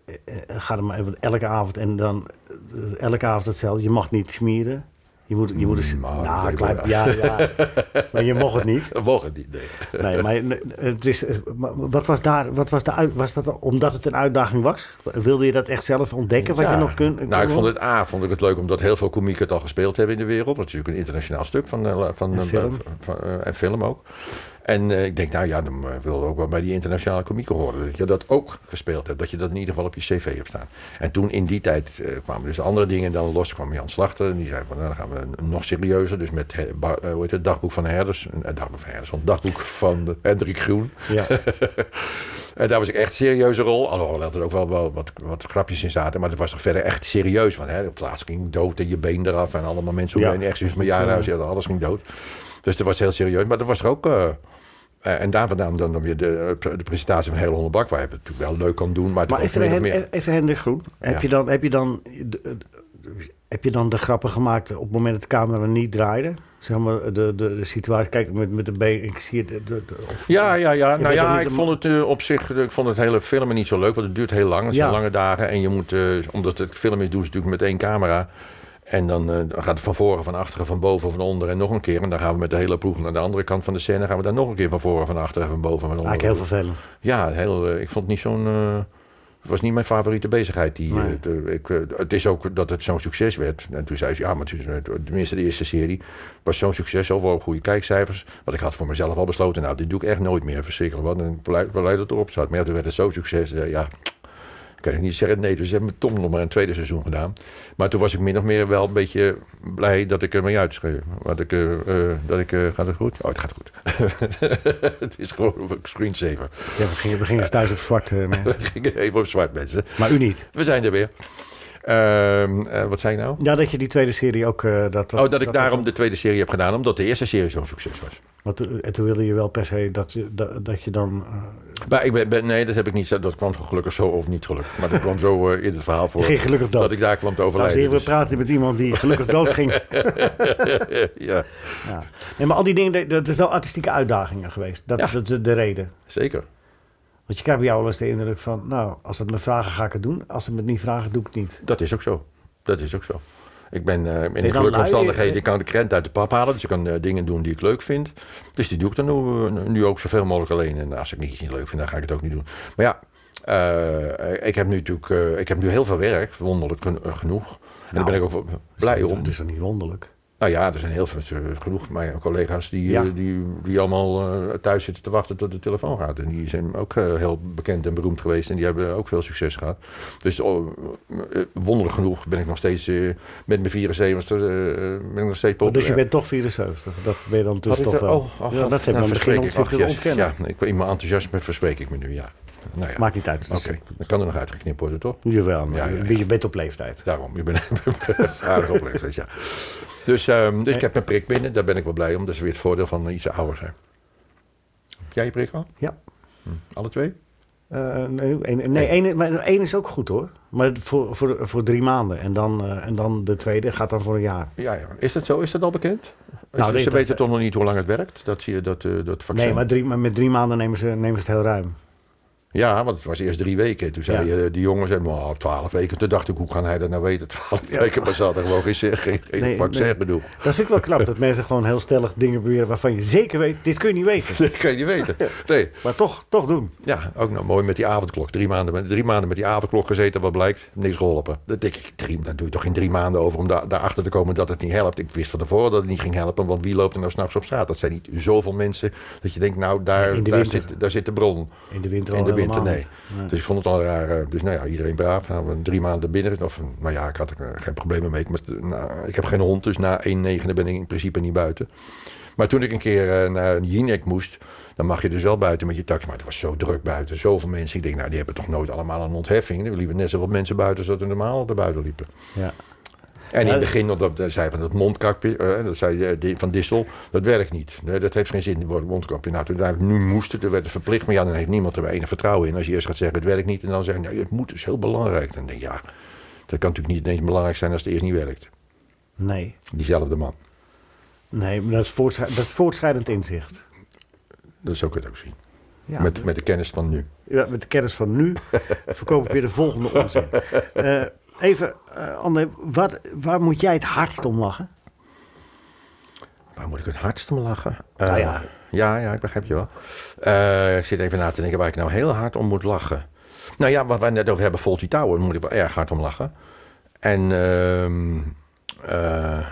Eh, Ga er maar even elke avond en dan elke avond hetzelfde. Je mag niet smieren. Je moet, je moet Mm, maar nou, klein, ja, ja. maar je mocht het niet. Mocht het niet, nee. Nee, maar het is, wat was daar, wat was de uit, was dat omdat het een uitdaging was? Wilde je dat echt zelf ontdekken wat Ja. je nog kunt? Nou, ik vond het A, vond ik het leuk omdat heel veel komieken het al gespeeld hebben in de wereld. Dat is natuurlijk een internationaal stuk van, eh, van, En eh, film. van, eh, en film ook. En eh, ik denk, nou ja, dan eh, wil ook wel bij die internationale komieken horen. Dat je dat ook gespeeld hebt. Dat je dat in ieder geval op je cv hebt staan. En toen in die tijd eh, kwamen dus andere dingen dan los. kwam Jan Slachter. En die zei van, nou, dan gaan we nog serieuzer. Dus met hoe heet het, dagboek van Herders. Een dagboek van Herders. Een dagboek van Hendrik Groen. Ja. en daar was ik echt serieuze rol. Alhoewel er ook wel, wel wat, wat grapjes in zaten. Maar dat was toch verder echt serieus. Van, hè, op het laatst ging dood en je been eraf. En allemaal mensen Ja. om je heen. Echt zoals mijn jaarhuis. Ja, alles ging dood. Dus dat was heel serieus. Maar dat was er ook... eh, en daar vandaan dan, dan weer de, eh, de presentatie van Hele Holle Bak. Waar je het natuurlijk wel leuk kan doen. Maar, Maar toch even, ook meer, meer. even Hendrik Groen. Heb, Ja. je dan, heb, je dan, de- de- heb je dan de grappen gemaakt op het moment dat de camera niet draaide? Zeg maar de, de, de situatie, kijk met, met de been, ik zie het. de- de- of- Ja, ja, ja. Nou ja, ik vond het eh, op zich, ik vond het hele filmen niet zo leuk, want het duurt heel lang. Het zijn lange dagen en je moet, eh, omdat het film is, doen ze natuurlijk met één camera. En dan, eh, dan gaat het van voren, van achteren, van boven, van onder en nog een keer. En dan gaan we met de hele ploeg naar de andere kant van de scène. gaan we daar nog een keer van voren, van achteren, van boven, van onder. Eigenlijk heel vervelend. Ja, heel, eh, ik vond het niet zo'n. eh, het was niet mijn favoriete bezigheid. Die, Nee. ik, het is ook dat het zo'n succes werd. En toen zei ze, ja, maar tenminste de eerste serie was zo'n succes, zoveel goede kijkcijfers. Want ik had voor mezelf al besloten, nou, dit doe ik echt nooit meer verschrikkelijk. Wat een blij dat erop staat. Maar ja, toen werd het zo'n succes, ja, kan ik niet zeggen. Nee, dus ze hebben met Tom nog maar een tweede seizoen gedaan. Maar toen was ik min of meer wel een beetje blij dat ik ermee uitschreef. Ik, eh, eh, dat ik, eh, gaat het goed? Oh, het gaat goed. het is gewoon een screensaver. Ja, we, gingen, we gingen thuis op zwart, mensen. We gingen even op zwart, mensen. Maar u niet. We zijn er weer. Ehm, eh, wat zei ik nou? Ja, dat je die tweede serie ook... eh, dat, Oh, dat ik daarom de tweede serie heb gedaan, omdat de eerste serie zo'n succes was. Want, toen- en toen wilde je wel per se dat je, dat, dat je dan... eh, Maar ik ben, ben- nee, dat heb ik niet. Dat kwam gelukkig zo of niet gelukkig. Maar dat kwam zo eh, in het verhaal voor. Ging gelukkig dood. Dat ik daar kwam te en overlijden. heren, we praten met iemand die gelukkig doodging. dus- ja, Ja. Nee, maar al die dingen, dat is wel artistieke uitdagingen geweest. Dat, Ja. dat is de reden. zeker. Want je krijgt bij jou wel eens de indruk van... nou, als ze het me vragen, ga ik het doen. Als ze het me niet vragen, doe ik het niet. Dat is ook zo. Dat is ook zo. Ik ben eh, in de gelukkige omstandigheden. Ik kan de krent uit de pap halen. Dus ik kan eh, dingen doen die ik leuk vind. Dus die doe ik dan nu, nu ook zoveel mogelijk alleen. En als ik iets niet leuk vind, dan ga ik het ook niet doen. Maar ja, eh, ik heb nu natuurlijk eh, ik heb nu heel veel werk. Wonderlijk gen- eh, genoeg. En daar ben ik ook blij om. Dat is toch niet wonderlijk? Nou ja, er zijn heel veel eh, genoeg van mijn collega's die, Ja. eh, die, die allemaal eh, thuis zitten te wachten tot de telefoon gaat. En die zijn ook heel bekend en beroemd geweest en die hebben ook veel succes gehad. Dus oh, wonderlijk genoeg ben ik nog steeds met mijn 74 eh, ben ik nog steeds populair. Dus je bent toch 74. Dat ben je dan dus ik toch wel. oh, oh, ja, dat heb nou, misschien ik. ook Ach, zitten yes. ontkennen. Ja, ik, in mijn enthousiasme verspreek ik me nu, ja. Nou ja. Maakt niet uit. Oké, dan kan er nog uitgeknipt worden, toch? Jawel, maar Ja, ja, je bent op leeftijd. Daarom, je bent aardig op leeftijd, ja. Dus, ehm, dus ik heb mijn prik binnen, daar ben ik wel blij om. Dat is weer het voordeel van iets ouder zijn. Heb jij je prik al? Ja. Alle twee? Eh, nee, één, nee één, maar één is ook goed hoor. Maar voor, voor, voor drie maanden. En dan, eh, en dan de tweede gaat dan voor een jaar. Ja, ja. Is dat zo? Is dat al bekend? Nou, ze nee, ze dat- weten toch nog niet hoe lang het werkt? Dat zie je dat, eh, dat vaccin? Nee, maar, drie, maar met drie maanden nemen ze, nemen ze het heel ruim. Ja, want het was eerst drie weken. Toen zei Ja. eh, die jongen, zei, "Nou, twaalf weken. Toen dacht ik, hoe kan hij dat nou weten? Twaalf weken, maar ze hadden gewoon geen, geen, geen Nee, vaccin nee. genoeg. Dat vind ik wel knap, dat mensen gewoon heel stellig dingen beweren waarvan je zeker weet, dit kun je niet weten. Dat kan je niet weten. Nee. Maar toch, toch doen. Ja, ook nog mooi met die avondklok. Drie maanden, met- drie maanden met die avondklok gezeten, wat blijkt? Niks geholpen. Dat denk ik, drie, daar doe je toch geen drie maanden over om daar, daarachter te komen dat het niet helpt. Ik wist van tevoren dat het niet ging helpen, want wie loopt er nou s'nachts op straat? Dat zijn niet zoveel mensen dat je denkt, nou, daar, daar, zit, daar zit de bron. In de winter al winter, nee. Dus ik vond het al raar. eh, Dus nou ja, iedereen braaf. Nou, drie maanden binnen. Of, nou ja, ik had er geen problemen mee. Ik, moest, nou, ik heb geen hond, dus na 1,9 ben ik in principe niet buiten. Maar toen ik een keer eh, naar Jinek moest, dan mag je dus wel buiten met je taxi. Maar het was zo druk buiten, zoveel mensen. Ik denk, nou, die hebben toch nooit allemaal een ontheffing. Er liepen net zoveel mensen buiten als dat er normaal er buiten liepen. Ja. En in het begin, dat dat zei van dat mondkapje, eh, dat zei eh, van Dissel, dat werkt niet. Dat heeft geen zin, het mondkapje. Nou, toen nu moest het, toen werd het verplicht. Maar ja, dan heeft niemand er enig vertrouwen in. Als je eerst gaat zeggen, het werkt niet. En dan zeggen, nee, het moet, is heel belangrijk. Dan denk ik, ja, dat kan natuurlijk niet ineens belangrijk zijn als het eerst niet werkt. Nee. Diezelfde man. Nee, maar dat is, dat is voortschrijdend inzicht. Dat zo kun je het ook zien. Ja, met, met de kennis van nu. Ja, met de kennis van nu verkoop ik weer de volgende onzin. Eh, even, eh André, wat, waar moet jij het hardst om lachen? Waar moet ik het hardst om lachen? Eh, ja. ja, ja, ik begrijp je wel. Eh, ik zit even na te denken waar ik nou heel hard om moet lachen. Nou ja, wat we net over hebben, Faulty Tower, daar moet ik wel erg hard om lachen. En, ehm eh,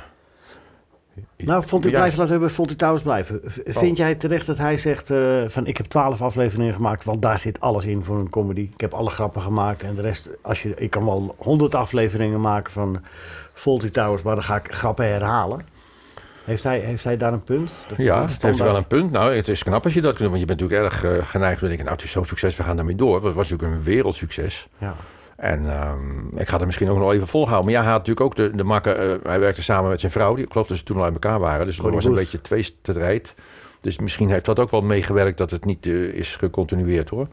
Nou, vond ik blijven, laten we bij Fonty Towers blijven. V- Vind jij terecht dat hij zegt eh, van ik heb twaalf afleveringen gemaakt, want daar zit alles in voor een comedy. Ik heb alle grappen gemaakt en de rest, als je, ik kan wel honderd afleveringen maken van Faulty Towers, maar dan ga ik grappen herhalen. Heeft hij, heeft hij daar een punt? Dat Ja, heeft wel een punt. Nou, het is knap als je dat kunt doen. Want je bent natuurlijk erg eh, geneigd om te denken... nou, het is zo'n succes, we gaan daarmee door. Het was natuurlijk een wereldsucces. Ja. En ehm, ik ga er misschien ook nog even volhouden. Maar ja, hij had natuurlijk ook de, de makker... eh, hij werkte samen met zijn vrouw. Die, ik geloof dat ze toen al uit elkaar waren. Dus het was een beetje tweestrijd. Dus misschien heeft dat ook wel meegewerkt... dat het niet eh, is gecontinueerd, hoor.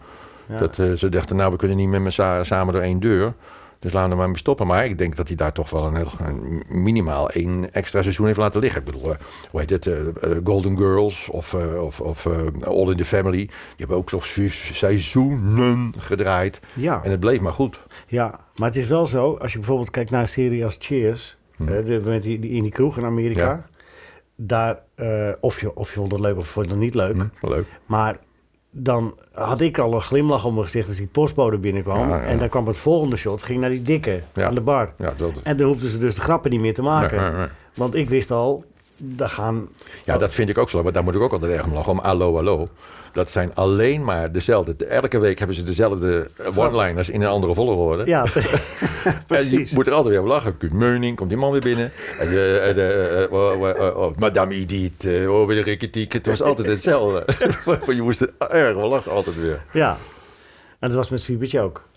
Dat eh, ze dachten, nou, we kunnen niet met me sa- samen door één deur... Dus laten we maar mee stoppen. Maar ik denk dat hij daar toch wel een heel, een minimaal één extra seizoen heeft laten liggen. Ik bedoel, hoe heet het? eh, Golden Girls of, of, of All in the Family. Die hebben ook toch se- seizoenen gedraaid. Ja. En het bleef maar goed. Ja, maar het is wel zo, als je bijvoorbeeld kijkt naar een serie als Cheers, hè, de, met die, die, in die kroeg in Amerika. Ja. daar, eh, of, je, of je vond het leuk of vond het niet leuk, Wel leuk. maar dan had ik al een glimlach om mijn gezicht als die postbode binnenkwam. Ja, ja. En dan kwam het volgende shot, ging naar die dikke Ja. aan de bar. Ja, dat- En dan hoefden ze dus de grappen niet meer te maken. Nee, nee, nee. Want ik wist al, daar gaan... Ja, dat vind ik ook zo. Maar daar moet ik ook altijd erg om lachen. Om allo, allo. Dat zijn alleen maar dezelfde. Elke week hebben ze dezelfde one-liners in een andere volgorde. Ja, En precies. je moet er altijd weer op lachen. Kuut Meuning, komt die man weer binnen. En, eh, en, eh, eh, oh, oh, oh, Madame Edith, oh, weer Rikketiek. Het was altijd hetzelfde. je moest er erg wel lachen, altijd weer. Ja. En dat was met Fiebertje ook.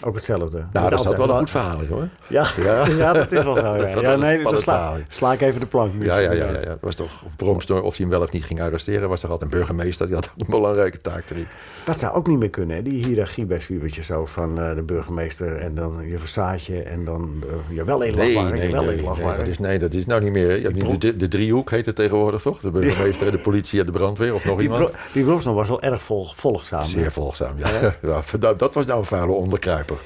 Ook hetzelfde. Nou, dat is wel een goed verhaal, hoor. Ja, ja. Ja. dat is wel zo. Dat Ja, een nee, dan spannend sla, sla ik even de plank. Ja, ja, ja, ja, was toch Bromstor, of hij hem wel of niet ging arresteren, was toch altijd een burgemeester. Die had een belangrijke taak erin. Dat zou ook niet meer kunnen, hè? die hiërarchie bij Zwiebertje zo van eh, de burgemeester en dan je versaatje en dan uh, je wel Nee, inlachbaar, nee, je wel nee, nee, dat is, nee, dat is nou niet meer. Nu de, de driehoek heet het tegenwoordig toch? De burgemeester, en de politie en de brandweer of nog die, iemand. bro, die Bromsno was wel erg vol, volgzaam. Zeer volgzaam, ja. ja. dat, dat was nou een vuile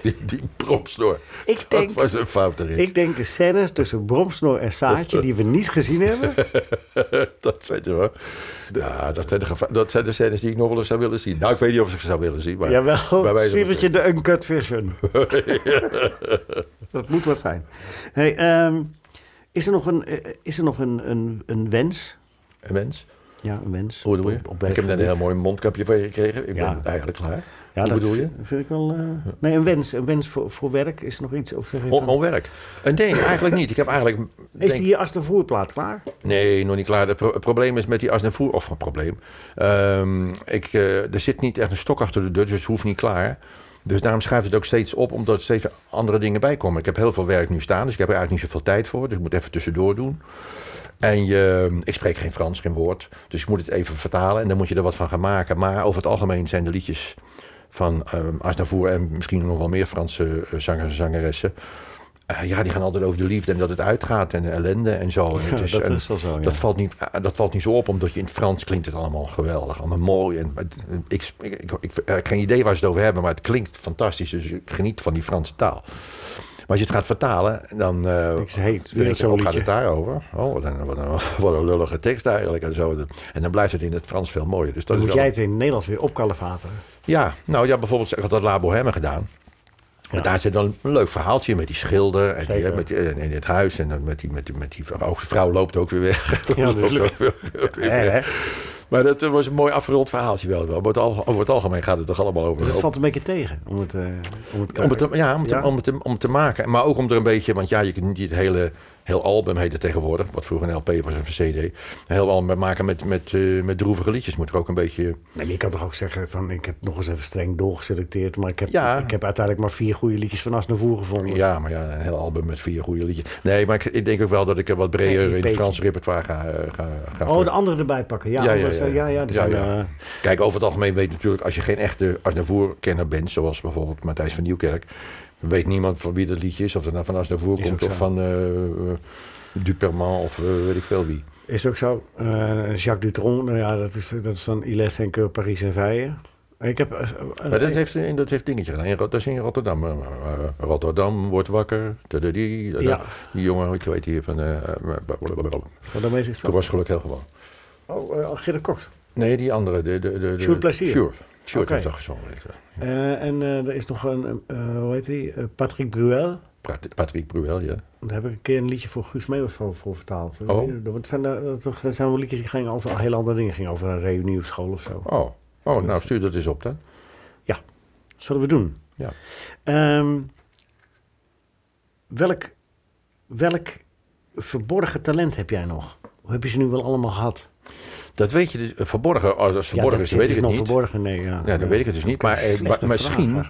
Die, die Bromsnor. Ik dat denk- was een fout erin. Ik denk de scènes tussen Bromsnor en Saatje die we niet gezien hebben. dat zijn ze hoor. Ja, dat zijn, de dat zijn de scènes die ik nog wel eens zou willen zien. Nou, ik weet niet of ik ze zou willen zien. Maar Jawel, Zwiebertje de uncut version. dat moet wat zijn. Hey, ehm, is er nog een, eh, is er nog een, een, een wens? Een mens? Ja, een wens. Hoe bedoel je? Op- op ik heb net een heel mooi mondkapje van je gekregen. Ik Ja. ben eigenlijk klaar. Ja, Hoe dat bedoel je? Vind ik wel. eh, nee, een wens. Een wens voor, voor werk. Is nog iets? Of zeg je On, van-. Eh, Nee, eigenlijk niet. Ik heb eigenlijk... is denk- die als de voerplaat klaar? Nee, nog niet klaar. Het, pro- het probleem is met die Asnavoer... Of een probleem. Ehm, ik, eh, er zit niet echt een stok achter de deur, dus het hoeft niet klaar. Dus daarom schuift het ook steeds op, omdat er steeds andere dingen bij komen. Ik heb heel veel werk nu staan, dus ik heb er eigenlijk niet zoveel tijd voor. Dus ik moet even tussendoor doen. En je, ik spreek geen Frans, geen woord. Dus ik moet het even vertalen en dan moet je er wat van gaan maken. Maar over het algemeen zijn de liedjes van um, Asnavoer en misschien nog wel meer Franse eh, zangers en zangeressen... Eh, ja, die gaan altijd over de liefde en dat het uitgaat en de ellende en zo. En het Ja, dat is wel zo, ja. Dat valt, niet, eh, dat valt niet zo op, omdat je in het Frans klinkt het allemaal geweldig. Allemaal mooi. En, het- ik, ik, ik, ik heb geen idee waar ze het over hebben, maar het klinkt fantastisch. Dus ik geniet van die Franse taal. Maar als je het gaat vertalen, dan, eh Ik je, zo'n oh, gaat het daarover? Oh, wat een, wat, een, wat een lullige tekst eigenlijk. En, zo. En dan blijft het in het Frans veel mooier. Dus dat Dan is moet wel- jij het in het Nederlands weer opkalevaten. ja, nou ja, bijvoorbeeld, ik had dat La Bohème gedaan. Maar daar zit wel een leuk verhaaltje met die schilder en, die, met en in het huis. En dan met die, met die, met die vrouw, vrouw loopt ook weer weg. Ja, natuurlijk. weg. Maar dat eh, was een mooi afgerond verhaaltje wel. Over het, al, over het algemeen gaat het toch allemaal over. Dus het valt een beetje tegen. Om het, eh, om het, om het, ja, om, het, Ja? Om, het, te- om het te maken. Maar ook om er een beetje, want ja, je kunt niet het hele heel album heet het tegenwoordig, wat vroeger een LP was of een CD. Heel album maken met, met, eh, met droevige liedjes moet er ook een beetje. Nee, je kan toch ook zeggen van ik heb nog eens even streng doorgeselecteerd. Maar ik heb, Ja. ik heb uiteindelijk maar vier goede liedjes van Asnavoer gevonden. Ja, maar ja, een heel album met vier goede liedjes. Nee, maar ik, ik denk ook wel dat ik wat breder Nee, in het. Frans repertoire ga, eh, ga, ga Oh, de andere erbij pakken. Ja, ja, ja, anders, ja, eh, ja, ja, Ja, zijn, ja. Kijk, over het algemeen weet natuurlijk, als je geen echte Asnavoer-kenner bent, zoals bijvoorbeeld Matthijs van Nieuwkerk, weet niemand van wie dat liedje is. Of het nou van Asnavoer Is komt of van eh eh, Duperman of eh, weet ik veel wie. Is ook zo. Eh, Jacques Dutronc, nou ja, dat is, dat is van Iles en Keur, Paris en Veille. Ik heb... eh, eh, Maar dat heeft, eh, dat heeft dingetje gedaan. Dat is in Rotterdam. Eh, eh, Rotterdam wordt wakker. Dadadie, dada. Ja. Die jongen, weet je weet hier van... eh, eh. Wat Toen was geluk heel gewoon. Oh, uh, Cox. Nee, die andere. De, de, de, Sjoerd Plezier. Sjoerd. Sjoerd heeft dat gezongen. Eh, en eh, er is nog een, eh, hoe heet hij? Patrick Bruel. Pat- Patrick Bruel, ja. Daar heb ik een keer een liedje voor Guus Meeuwis voor, voor vertaald. Oh. Dat zijn, daar- toch, dat zijn wel liedjes die gingen over hele andere dingen. gingen over een reunie op school of zo. Oh. oh, nou stuur dat eens op dan. Ja, dat zullen we doen. Ja. Ehm, welk, welk verborgen talent heb jij nog? Hoe heb je ze nu wel allemaal gehad? Dat weet je dus. eh, Verborgen, oh, is verborgen ja, is, dat weet is ik het nog niet. verborgen. Nee, ja. Ja, dan weet ik het dus niet. Maar, eh, misschien,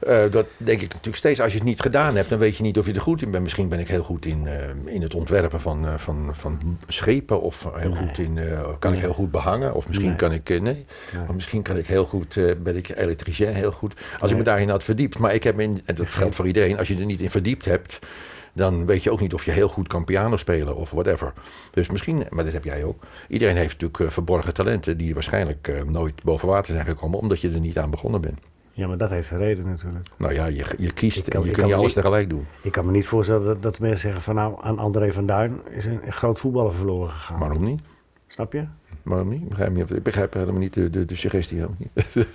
eh, dat denk ik natuurlijk steeds, als je het niet gedaan hebt, dan weet je niet of je er goed in bent. Misschien ben ik heel goed in, eh, in het ontwerpen van, van, van schepen. Of heel goed in, kan ik heel goed behangen. Of misschien Nee. kan ik, nee. Of misschien kan ik heel goed, ben ik elektricien heel goed. Als ik me daarin had verdiept. Maar ik heb in, en dat geldt voor iedereen, als je er niet in verdiept hebt. Dan weet je ook niet of je heel goed kan piano spelen of whatever. Dus misschien, maar dat heb jij ook. Iedereen heeft natuurlijk eh, verborgen talenten die waarschijnlijk eh, nooit boven water zijn gekomen, omdat je er niet aan begonnen bent. Ja, maar dat heeft een reden natuurlijk. Nou ja, je, je kiest kan- en je kunt niet alles tegelijk doen. Ik kan me niet voorstellen dat, dat mensen zeggen van nou, aan André van Duin is een, een groot voetballer verloren gegaan. Waarom niet? Snap je? Waarom niet? Begrijp je? Ik begrijp helemaal niet de, de, de suggestie. Helemaal niet.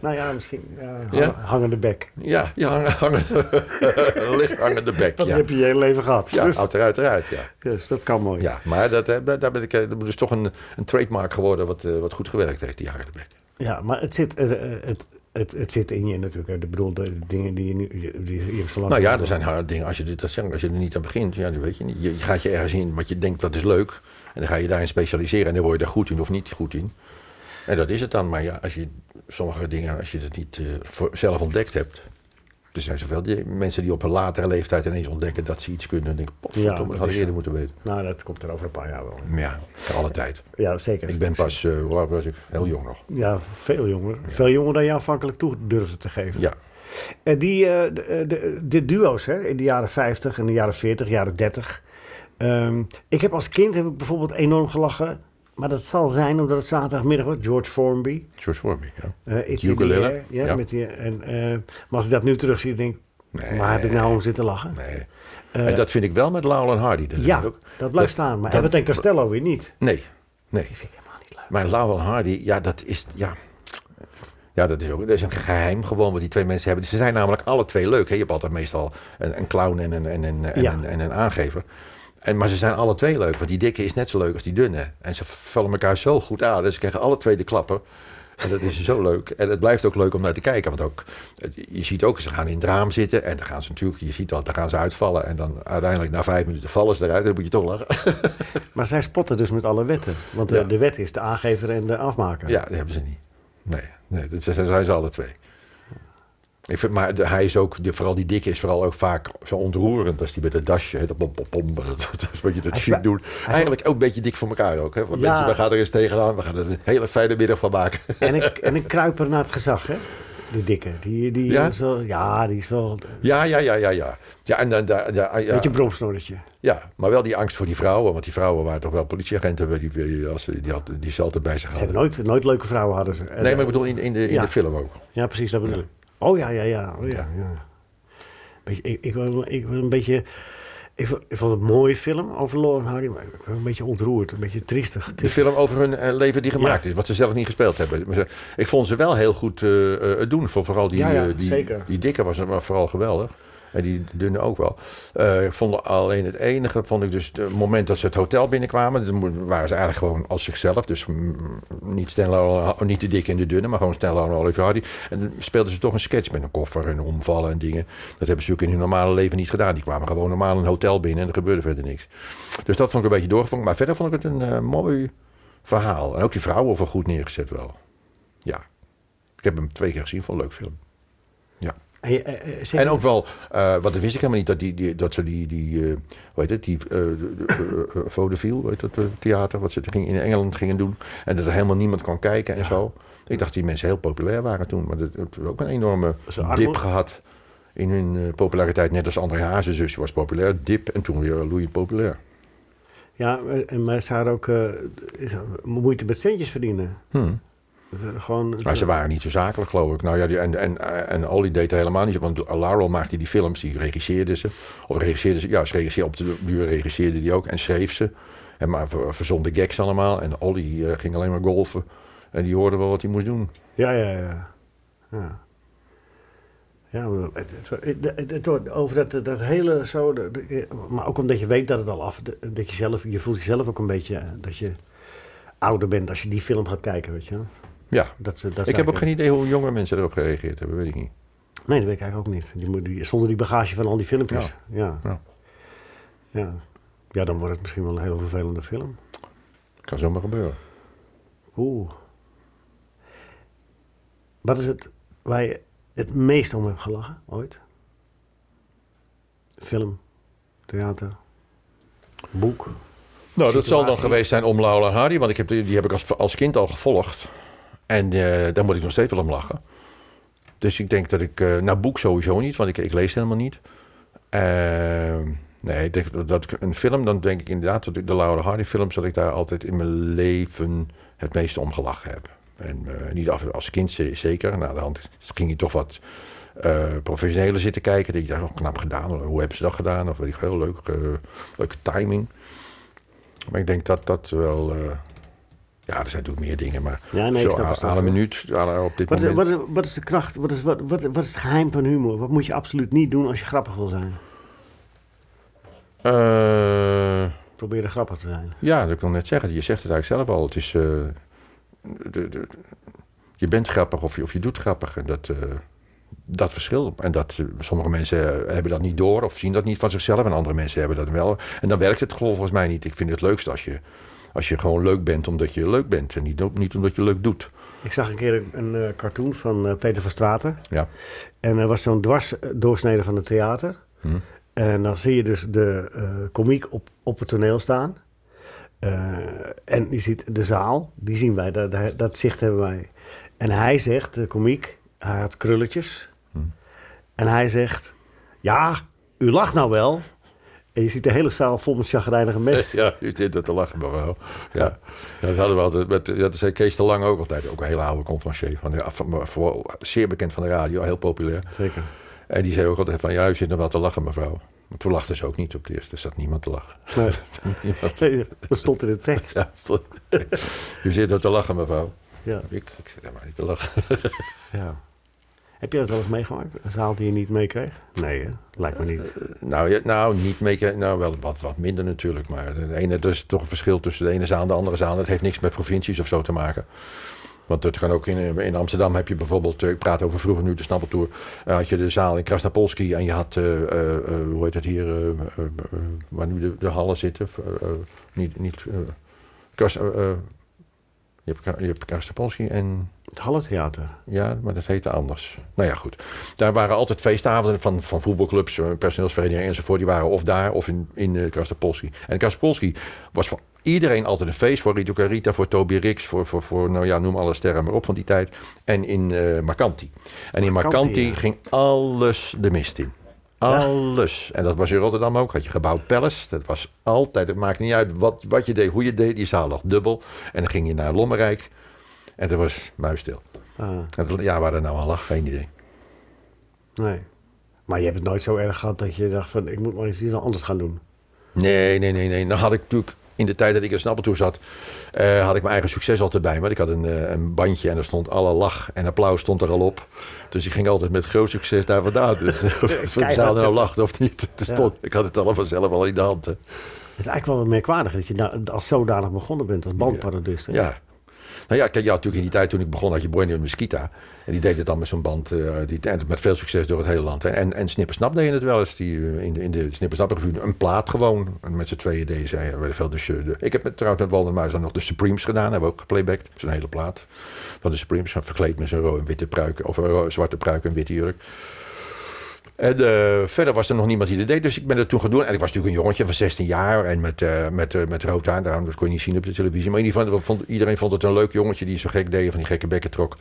Nou ja, misschien ja, Ja? hang- hangende bek. ja, ja hangen, hangen, licht hangende bek. Dat Ja, heb je je hele leven gehad. ja dus, uiteraard, uiteraard, ja. dus dat kan mooi. Ja, maar dat, daar ben ik, eh, dat is toch een, een trademark geworden wat, eh, wat goed gewerkt heeft, die harde bek. Ja, maar het zit, het, het, het, het zit in je natuurlijk. Ik bedoel, de dingen die je nu... Die, je zo lang Nou ja, er zijn harde dingen. Als je, dit- dat als je er niet aan begint, ja, dan weet je niet. Je, gaat je ergens in wat je denkt dat is leuk. En dan ga je daarin specialiseren. En dan word je er goed in of niet goed in. En dat is het dan. Maar ja, als je sommige dingen, als je het niet eh, voor, zelf ontdekt hebt. Er zijn zoveel die, mensen die op een latere leeftijd ineens ontdekken dat ze iets kunnen. En denken, Ja, dat had ik eerder moeten weten. Nou, dat komt er over een paar jaar wel. Ja, alle tijd. Ja, zeker. Ik ben pas, eh, hoe oud was ik? Heel jong nog. Ja, veel jonger. Veel jonger dan je aanvankelijk toe durfde te geven. Ja. En die, eh, de, de, de duo's hè, in de jaren 50 en de jaren 40, jaren 30. Ehm, ik heb als kind heb ik bijvoorbeeld enorm gelachen. Maar dat zal zijn omdat het zaterdagmiddag was. George Formby. George Formby, ja. It's Ukulele, Air, ja, ja. Met die, en, eh, maar als ik dat nu terug zie, denk ik... Nee. Waar heb ik nou om zitten lachen? Nee. en dat vind ik wel met Laurel en Hardy. Dat ja, ook- dat blijft staan. Maar dat- Abbott en Costello weer niet. Nee, nee. Die vind ik helemaal niet leuk. Maar Laurel en Hardy, ja, dat is. Ja, ja dat, is ook, dat is een geheim gewoon wat die twee mensen hebben. Ze zijn namelijk alle twee leuk. Hè? Je hebt altijd meestal een, een clown en een, en, een, en, Ja. een, en een aangever. En, maar ze zijn alle twee leuk. Want die dikke is net zo leuk als die dunne. En ze vullen elkaar zo goed aan. Dus ze krijgen alle twee de klappen. En dat is zo leuk. En het blijft ook leuk om naar te kijken. Want ook, je ziet ook, ze gaan in het raam zitten. En dan gaan ze natuurlijk, je ziet dat, dan gaan ze uitvallen. En dan uiteindelijk na vijf minuten vallen ze eruit. Dan moet je toch lachen. Maar zij spotten dus met alle wetten. Want de, Ja. de wet is de aangever en de afmaker. Ja, die hebben ze niet. Nee, nee dat zijn ze alle twee. Ik vind, maar hij is ook, vooral die dikke is vooral ook vaak zo ontroerend als die met het dasje, dat pom pom pom, dat, dat is wat je dat chic doet. Eigenlijk ook een beetje dik voor elkaar ook. Hè? Want Ja. mensen, we gaan er eens tegenaan, we gaan er een hele fijne middag van maken. En ik, en ik kruip er naar het gezag, hè? De dikke. Die, die Ja? is wel, ja, die is wel een Ja, ja, ja, ja, ja. Ja, en dan, da- da- ja, beetje bromsnorretje. ja, maar wel die angst voor die vrouwen. Want die vrouwen waren toch wel politieagenten. Die, die, als, ze- die, had, die ze altijd bij zich Ze hebben hadden. nooit, nooit leuke vrouwen hadden ze. Nee, maar ik bedoel in, in, de, in Ja. de film ook. Ja, precies, dat bedoel ik. Oh ja, ja, ja. Oh, ja, ja. Beetje, ik, ik, was, ik was een beetje... Ik vond, ik vond het een mooie film over Laurel en Hardy, maar ik was een beetje ontroerd, een beetje triestig. De film over hun eh, leven die gemaakt Ja. is. Wat ze zelf niet gespeeld hebben. Maar ze- ik vond ze wel heel goed het doen. Voor vooral die, Ja, ja, die, zeker. die dikke was was vooral geweldig. En die dunne ook wel. Eh, ik vond alleen het enige, vond ik dus het moment dat ze het hotel binnenkwamen. Mo- waren ze eigenlijk gewoon als zichzelf. Dus niet, niet de dikke en de dunne, maar gewoon Stella en Oliver. En dan speelden ze toch een sketch met een koffer en omvallen en dingen. Dat hebben ze natuurlijk in hun normale leven niet gedaan. Die kwamen gewoon normaal een hotel binnen en er gebeurde verder niks. Dus dat vond ik een beetje doorgevonden. Maar verder vond ik het een eh, mooi verhaal. En ook die vrouwen voor goed neergezet wel. Ja. Ik heb hem twee keer gezien, vond een leuk film. En, eh, eh, En ook wel, eh wat dat wist ik helemaal niet, dat, die, die, dat ze die, die hoe heet het, die de, de, vaudeville, hoe heet dat, theater, wat ze ging- in Engeland gingen doen. En dat er helemaal niemand kon kijken en zo. Ik dacht die mensen heel populair waren toen, maar dat dat heeft ook een enorme dip gehad in hun populariteit. Net als André Hazes zusje was populair, dip en toen weer loeiend populair. Ja, en- maar ze hadden ook moeite met centjes verdienen. Eh, gewoon. Maar ze waren niet zo zakelijk, geloof ik. Nou ja, die, en, en, en Ollie deed er helemaal niet. Want Laurel maakte die films, die regisseerde ze. Of regisseerde ze, ja, ze regisseerde, op de duur regisseerde die ook. En schreef ze. En maar ver- verzon de gags allemaal. En Ollie eh, ging alleen maar golfen. En die hoorde wel wat hij moest doen. Ja, ja, ja. Ja, ja het, het, het, over dat, dat hele zo... maar ook omdat je weet dat het al af... Dat je, zelf, je voelt jezelf ook een beetje eh, dat je ouder bent als je die film gaat kijken, weet je. Ja. Dat, dat ik heb ook geen idee hoe jonge mensen erop gereageerd hebben, weet ik niet. Nee, dat weet ik eigenlijk ook niet. Die, zonder die bagage van al die filmpjes. Ja. Ja. Ja. ja. dan wordt het misschien wel een hele vervelende film. Kan zomaar gebeuren. Oeh. Wat is het waar je het meest om hebt gelachen ooit? Film, theater, boek. Nou, dat zal dan geweest zijn om Laura Hardy. Want ik heb, die die heb ik als, als kind al gevolgd. En eh, daar moet ik nog steeds wel om lachen. Dus ik denk dat ik... eh nou, boek sowieso niet, want ik, ik lees helemaal niet. Eh, nee, denk dat, een film, dan denk ik inderdaad... dat ik de Laura Hardy films... dat ik daar altijd in mijn leven het meeste om gelachen heb. En eh, niet af, als kind ze- zeker. De hand ging je toch wat professioneler zitten kijken. Dat je dacht, oh, knap gedaan. Hoe hebben ze dat gedaan? Of weet ik veel, leuk, leuke timing. Maar ik denk dat dat wel... ja, er zijn natuurlijk meer dingen, maar Ja, nee, zo aan, een minuut aan- op dit Wat is, moment... wat, is, wat is de kracht, wat is, wat, wat, wat is het geheim van humor? Wat moet je absoluut niet doen als je grappig wil zijn? Eh, Probeer grappig te zijn. ja, dat wil ik net zeggen. Je zegt het eigenlijk zelf al. Het is... eh, de, de, je bent grappig of je, of je doet grappig. En dat, eh, dat verschil. En dat, sommige mensen hebben dat niet door of zien dat niet van zichzelf. En andere mensen hebben dat wel. En dan werkt het gewoon volgens mij niet. Ik vind het leukst als je, als je gewoon leuk bent omdat je leuk bent. En niet, niet omdat je leuk doet. Ik zag een keer een, een eh, cartoon van eh, Peter van Straten. Ja. En er was zo'n dwarsdoorsnede van het theater. En dan zie je dus de eh komiek op, op het toneel staan. Eh, en je ziet de zaal, die zien wij, dat, dat, dat zicht hebben wij. En hij zegt, de komiek, hij had krulletjes. En hij zegt, ja, u lacht nou wel. En je ziet de hele zaal vol met chagrijnige mensen. Ja, u zit er te lachen, mevrouw. Ja. ja, dat hadden we altijd. Met, dat zei Kees de Lang ook altijd. Ook een hele oude conferencier. Van, de- van, zeer bekend van de radio, heel populair. Zeker. En die zei ook altijd van, ja, u zit er wel te lachen, mevrouw. Maar toen lachten ze ook niet op het eerst. Er zat niemand te lachen. Nee. Niemand. Nee, dat stond in de tekst. Ja, stond- u zit er te lachen, mevrouw. Ja. Ik, ik zit helemaal niet te lachen. Ja. Heb je dat wel eens meegemaakt? Een zaal die je niet meekreeg? Nee, hè? lijkt me niet. nou, ja, nou, niet mee, nou, wel wat, wat minder natuurlijk. Maar de ene, er is toch een verschil tussen de ene zaal en de andere zaal. Dat heeft niks met provincies of zo te maken. Want dat kan ook in, in Amsterdam heb je bijvoorbeeld, eh, ik praat over vroeger nu de Snappeltour, eh, had je de zaal in Krasnapolski en je had, eh, eh, eh, hoe heet het hier, eh, eh, eh, waar nu de, de hallen zitten, eh, eh, niet, niet eh, Kras- eh, eh, je hebt, je hebt Krasnapolski en Het Hallentheater. ja, maar dat heette anders. Nou ja, goed. Daar waren altijd feestavonden van, van voetbalclubs, eh, personeelsverenigingen enzovoort. Die waren of daar of in, in uh. En Krasnapolski was van iedereen altijd een feest. Voor Rito Carita, voor Toby Rix, voor, voor, voor nou ja, noem alle sterren maar op van die tijd. En in eh Marcanti. En in Marcanti, Marcanti ja. ging alles de mist in. Alles. En dat was in Rotterdam ook. Had je gebouwd Palace. Dat was altijd. Het maakte niet uit wat, wat je deed, hoe je deed. Die zaal lag dubbel. En dan ging je naar Lommerrijk. En toen was muisstil. Ah, En Ja, waar dat nou aan lag, geen idee. nee. Maar je hebt het nooit zo erg gehad dat je dacht van... ik moet maar eens iets anders gaan doen. Nee, nee, nee, nee. Dan had ik natuurlijk in de tijd dat ik in Snappel toe zat, eh, had ik mijn eigen succes altijd bij me. Ik had een, eh, een bandje en er stond alle lach en applaus stond er al op. Dus ik ging altijd met groot succes daar vandaan. Dus of de zaal nou lachte of niet. Ja. stond, Ik had het allemaal vanzelf al in de hand. hè. Het is eigenlijk wel merkwaardig dat je da- als zodanig begonnen bent als bandparodist. hè? Ja. Nou ja, kijk, ja, natuurlijk in die tijd toen ik begon had je Bueno en Mesquita. En die deed het dan met zo'n band, eh, die, met veel succes door het hele land. hè. En, en Snippersnap deden het wel eens. Die, eh, in de, in de Snippersnap een plaat gewoon. En met z'n tweeën deden zij eh, veel. Dus, de, ik heb met, trouwens met Walden Muis nog de Supremes gedaan. Hebben we ook geplaybacked. Zo'n hele plaat van de Supremes. Verkleed met zo'n witte pruik. Of een zwarte pruik en witte jurk. En eh, verder was er nog niemand die dat deed. Dus ik ben dat toen gaan doen. En ik was natuurlijk een jongetje van 16 jaar. En met, eh, met, eh, met rood haar. Daarom, dat kon je niet zien op de televisie. Maar vond, iedereen vond het een leuk jongetje die zo gek deed. Van die gekke bekken trok.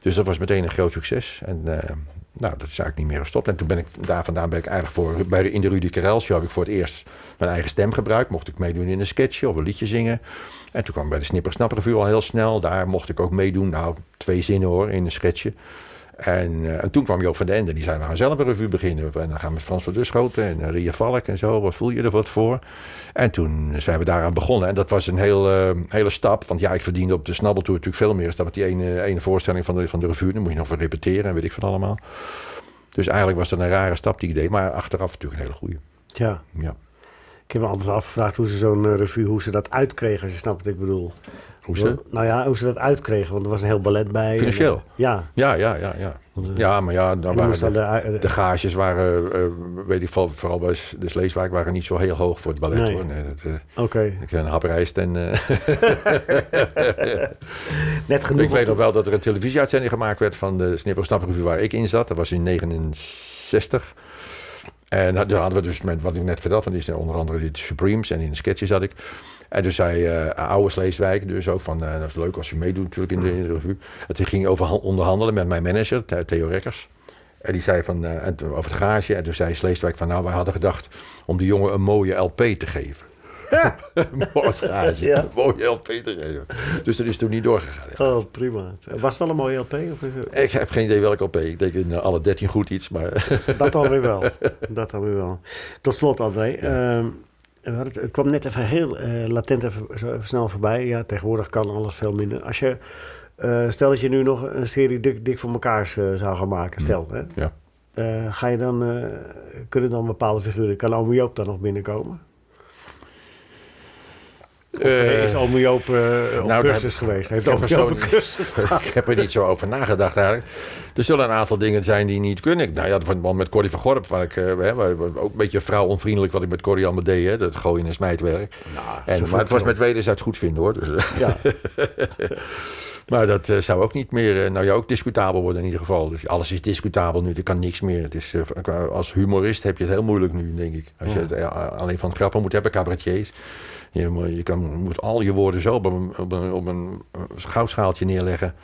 Dus dat was meteen een groot succes. En nou, dat is eigenlijk niet meer gestopt. En toen ben ik daar vandaan ben ik eigenlijk voor. Bij, in de Rudy Karel show heb ik voor het eerst mijn eigen stem gebruikt. Mocht ik meedoen in een sketchje of een liedje zingen. En toen kwam ik bij de Snipper Snap al heel snel. Daar mocht ik ook meedoen. Nou, twee zinnen hoor, in een sketchje. En, eh, en toen kwam Joop van den Ende. Die zei, we gaan zelf een revue beginnen. En dan gaan we met Frans van Duschoten en eh, Ria Valk en zo. Wat voel je er wat voor? En toen zijn we daaraan begonnen. En dat was een heel, eh, hele stap. Want ja, ik verdiende op de Snabbeltour natuurlijk veel meer... dan met die ene, ene voorstelling van de, van de revue. Dan moest je nog wat repeteren en weet ik van allemaal. Dus eigenlijk was dat een rare stap die ik deed. Maar achteraf natuurlijk een hele goede. Ja. Ja. Ik heb me altijd afgevraagd hoe ze zo'n revue, hoe ze dat uitkregen, als je snapt wat ik bedoel. Hoe ze? Nou ja, hoe ze dat uitkregen, want er was een heel ballet bij. Financieel? En, eh, ja. Ja, ja, ja, ja. Ja, maar ja, dan waren de, de- de gages waren, eh, weet ik vooral, vooral bij de Sleeswijk, waren niet zo heel hoog voor het ballet Nee. hoor. Nee, eh, Oké. ik een hap rijst en eh, Net genoeg. ik weet nog wel dat er een televisieuitzending gemaakt werd van de Snipper Snap Revue waar ik in zat. Dat was in 69. En daar hadden we dus met wat ik net vertelde, van die zijn onder andere de Supremes en in de sketches zat ik. En toen zei eh oude Sleeswijk dus ook van, eh, dat is leuk als je meedoet natuurlijk in de, in de revue. Het ging over han- onderhandelen met mijn manager, The- Theo Rekkers. En die zei van, eh, over het garage. En toen zei Sleeswijk van, nou wij hadden gedacht om die jongen een mooie LP te geven. Mooi als garage, Ja. een mooie LP te geven. Dus dat is toen niet doorgegaan. ja. Oh, prima. Was het wel een mooie LP? Of is het- Ik heb geen idee welke LP. Ik denk in eh, alle 13 goed iets, maar... Dat dan weer wel. Dat dan weer wel. Tot slot, André. ehm, het, het kwam net even heel eh, latent even, snel voorbij. Ja, tegenwoordig kan alles veel minder. Als je, eh, stel dat je nu nog een serie dik, dik voor eh, zou gaan maken. Stel, hè? ja. Ga je dan, kunnen dan bepaalde figuren, kan Ome Joop dan nog binnenkomen? Of eh, is Ome Joop eh, op nou, cursus daar- geweest? Heeft ik Ome heb Joop er een zo- cursus gehad? ik heb er niet zo over nagedacht eigenlijk. Er zullen een aantal dingen zijn die niet kunnen. Nou ja, van- met Corrie van Gorp, waar ik, eh, hè, ook een beetje vrouwonvriendelijk wat ik met Corrie allemaal deed. Hè, dat gooien en smijtwerk. en, zo maar het was met wederzijds goed vinden hoor. Dus, eh, Ja. maar dat eh, zou ook niet meer, eh, nou ja, ook discutabel worden in ieder geval. Dus alles is discutabel nu, er kan niks meer. Het is, eh, als humorist heb je het heel moeilijk nu, denk ik. Als je het alleen van grappen moet hebben, cabaretiers. Je, moet- je kan, moet al je woorden zo op een, op een, op een goudschaaltje neerleggen.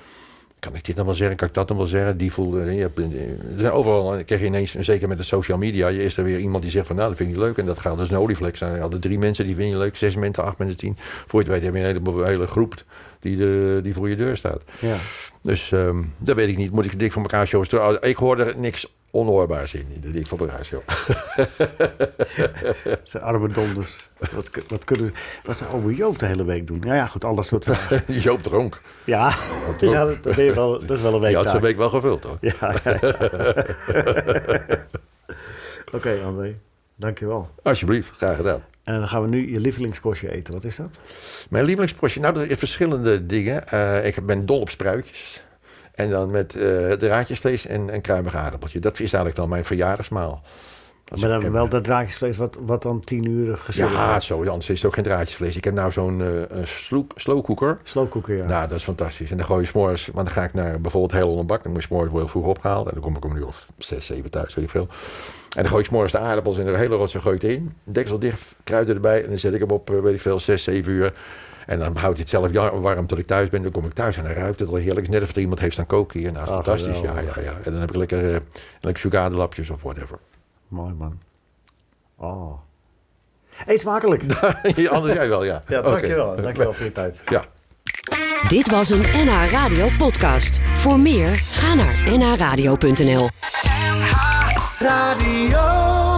Kan ik dit dan wel zeggen? Kan ik dat dan wel zeggen? Die voelde. Je hebt, eh, er zijn overal krijg je ineens, zeker met de social media, je is er weer iemand die zegt van nou, dat vind ik niet leuk. En dat gaat dus een olievlek zijn. Je had er drie mensen die vind je leuk, zes mensen, acht mensen, tien. Voor je het weet heb je een hele, hele groep die, de, die voor je deur staat. Ja. Dus ehm, dat weet ik niet. Moet ik dik voor elkaar shows Ik hoorde niks onhoorbaars in, in de dik voor elkaar show. Het zijn arme donders. Wat, wat kunnen wat zou Ome Joop de hele week doen? Nou ja, goed, al dat soort vragen. Joop dronk. Ja, ja dat, ben je wel, dat is wel een week Die had zijn week wel gevuld hoor. Ja, ja, ja. Oké, André. Dankjewel. Alsjeblieft, graag gedaan. En dan gaan we nu je lievelingskostje eten. Wat is dat? Mijn lievelingspostje, nou, er zijn verschillende dingen. Eh, ik ben dol op spruitjes. En dan met eh draadjesvlees en een kruimig aardappeltje. Dat is eigenlijk wel mijn verjaardagsmaal. Maar dan wel dat draadjesvlees wat, wat dan tien uur geserveerd Ja, wordt. zo, anders is het ook geen draadjesvlees. Ik heb nou zo'n eh een slow, slow cooker. Slowcooker, ja. Nou, dat is fantastisch. En dan gooi je s'morgens, want dan ga ik naar bijvoorbeeld heel onderbak. Dan moet je s'morgens wel heel vroeg opgehaald. En dan kom ik om uur of zes, zeven thuis, weet ik veel. En dan gooi ik s'morgens de aardappels in de hele rotse gooi ik erin. Deksel dicht, kruiden erbij. En dan zet ik hem op, eh, weet ik veel, zes, zeven uur. En dan houdt hij het zelf ja- warm tot ik thuis ben. Dan kom ik thuis en dan ruikt het al heerlijk. Het is net of er iemand heeft staan koken hier. Nou, dat is Ah, fantastisch. Ja, ja, ja. En dan heb ik lekker, uh, lekker sugadelapjes of whatever. Mooi man. Oh. Eet smakelijk. Anders jij wel, ja. Ja, dankjewel. Dankjewel voor je tijd. Ja. Dit was een NH Radio podcast. Voor meer, ga naar nhradio.nl. Radio.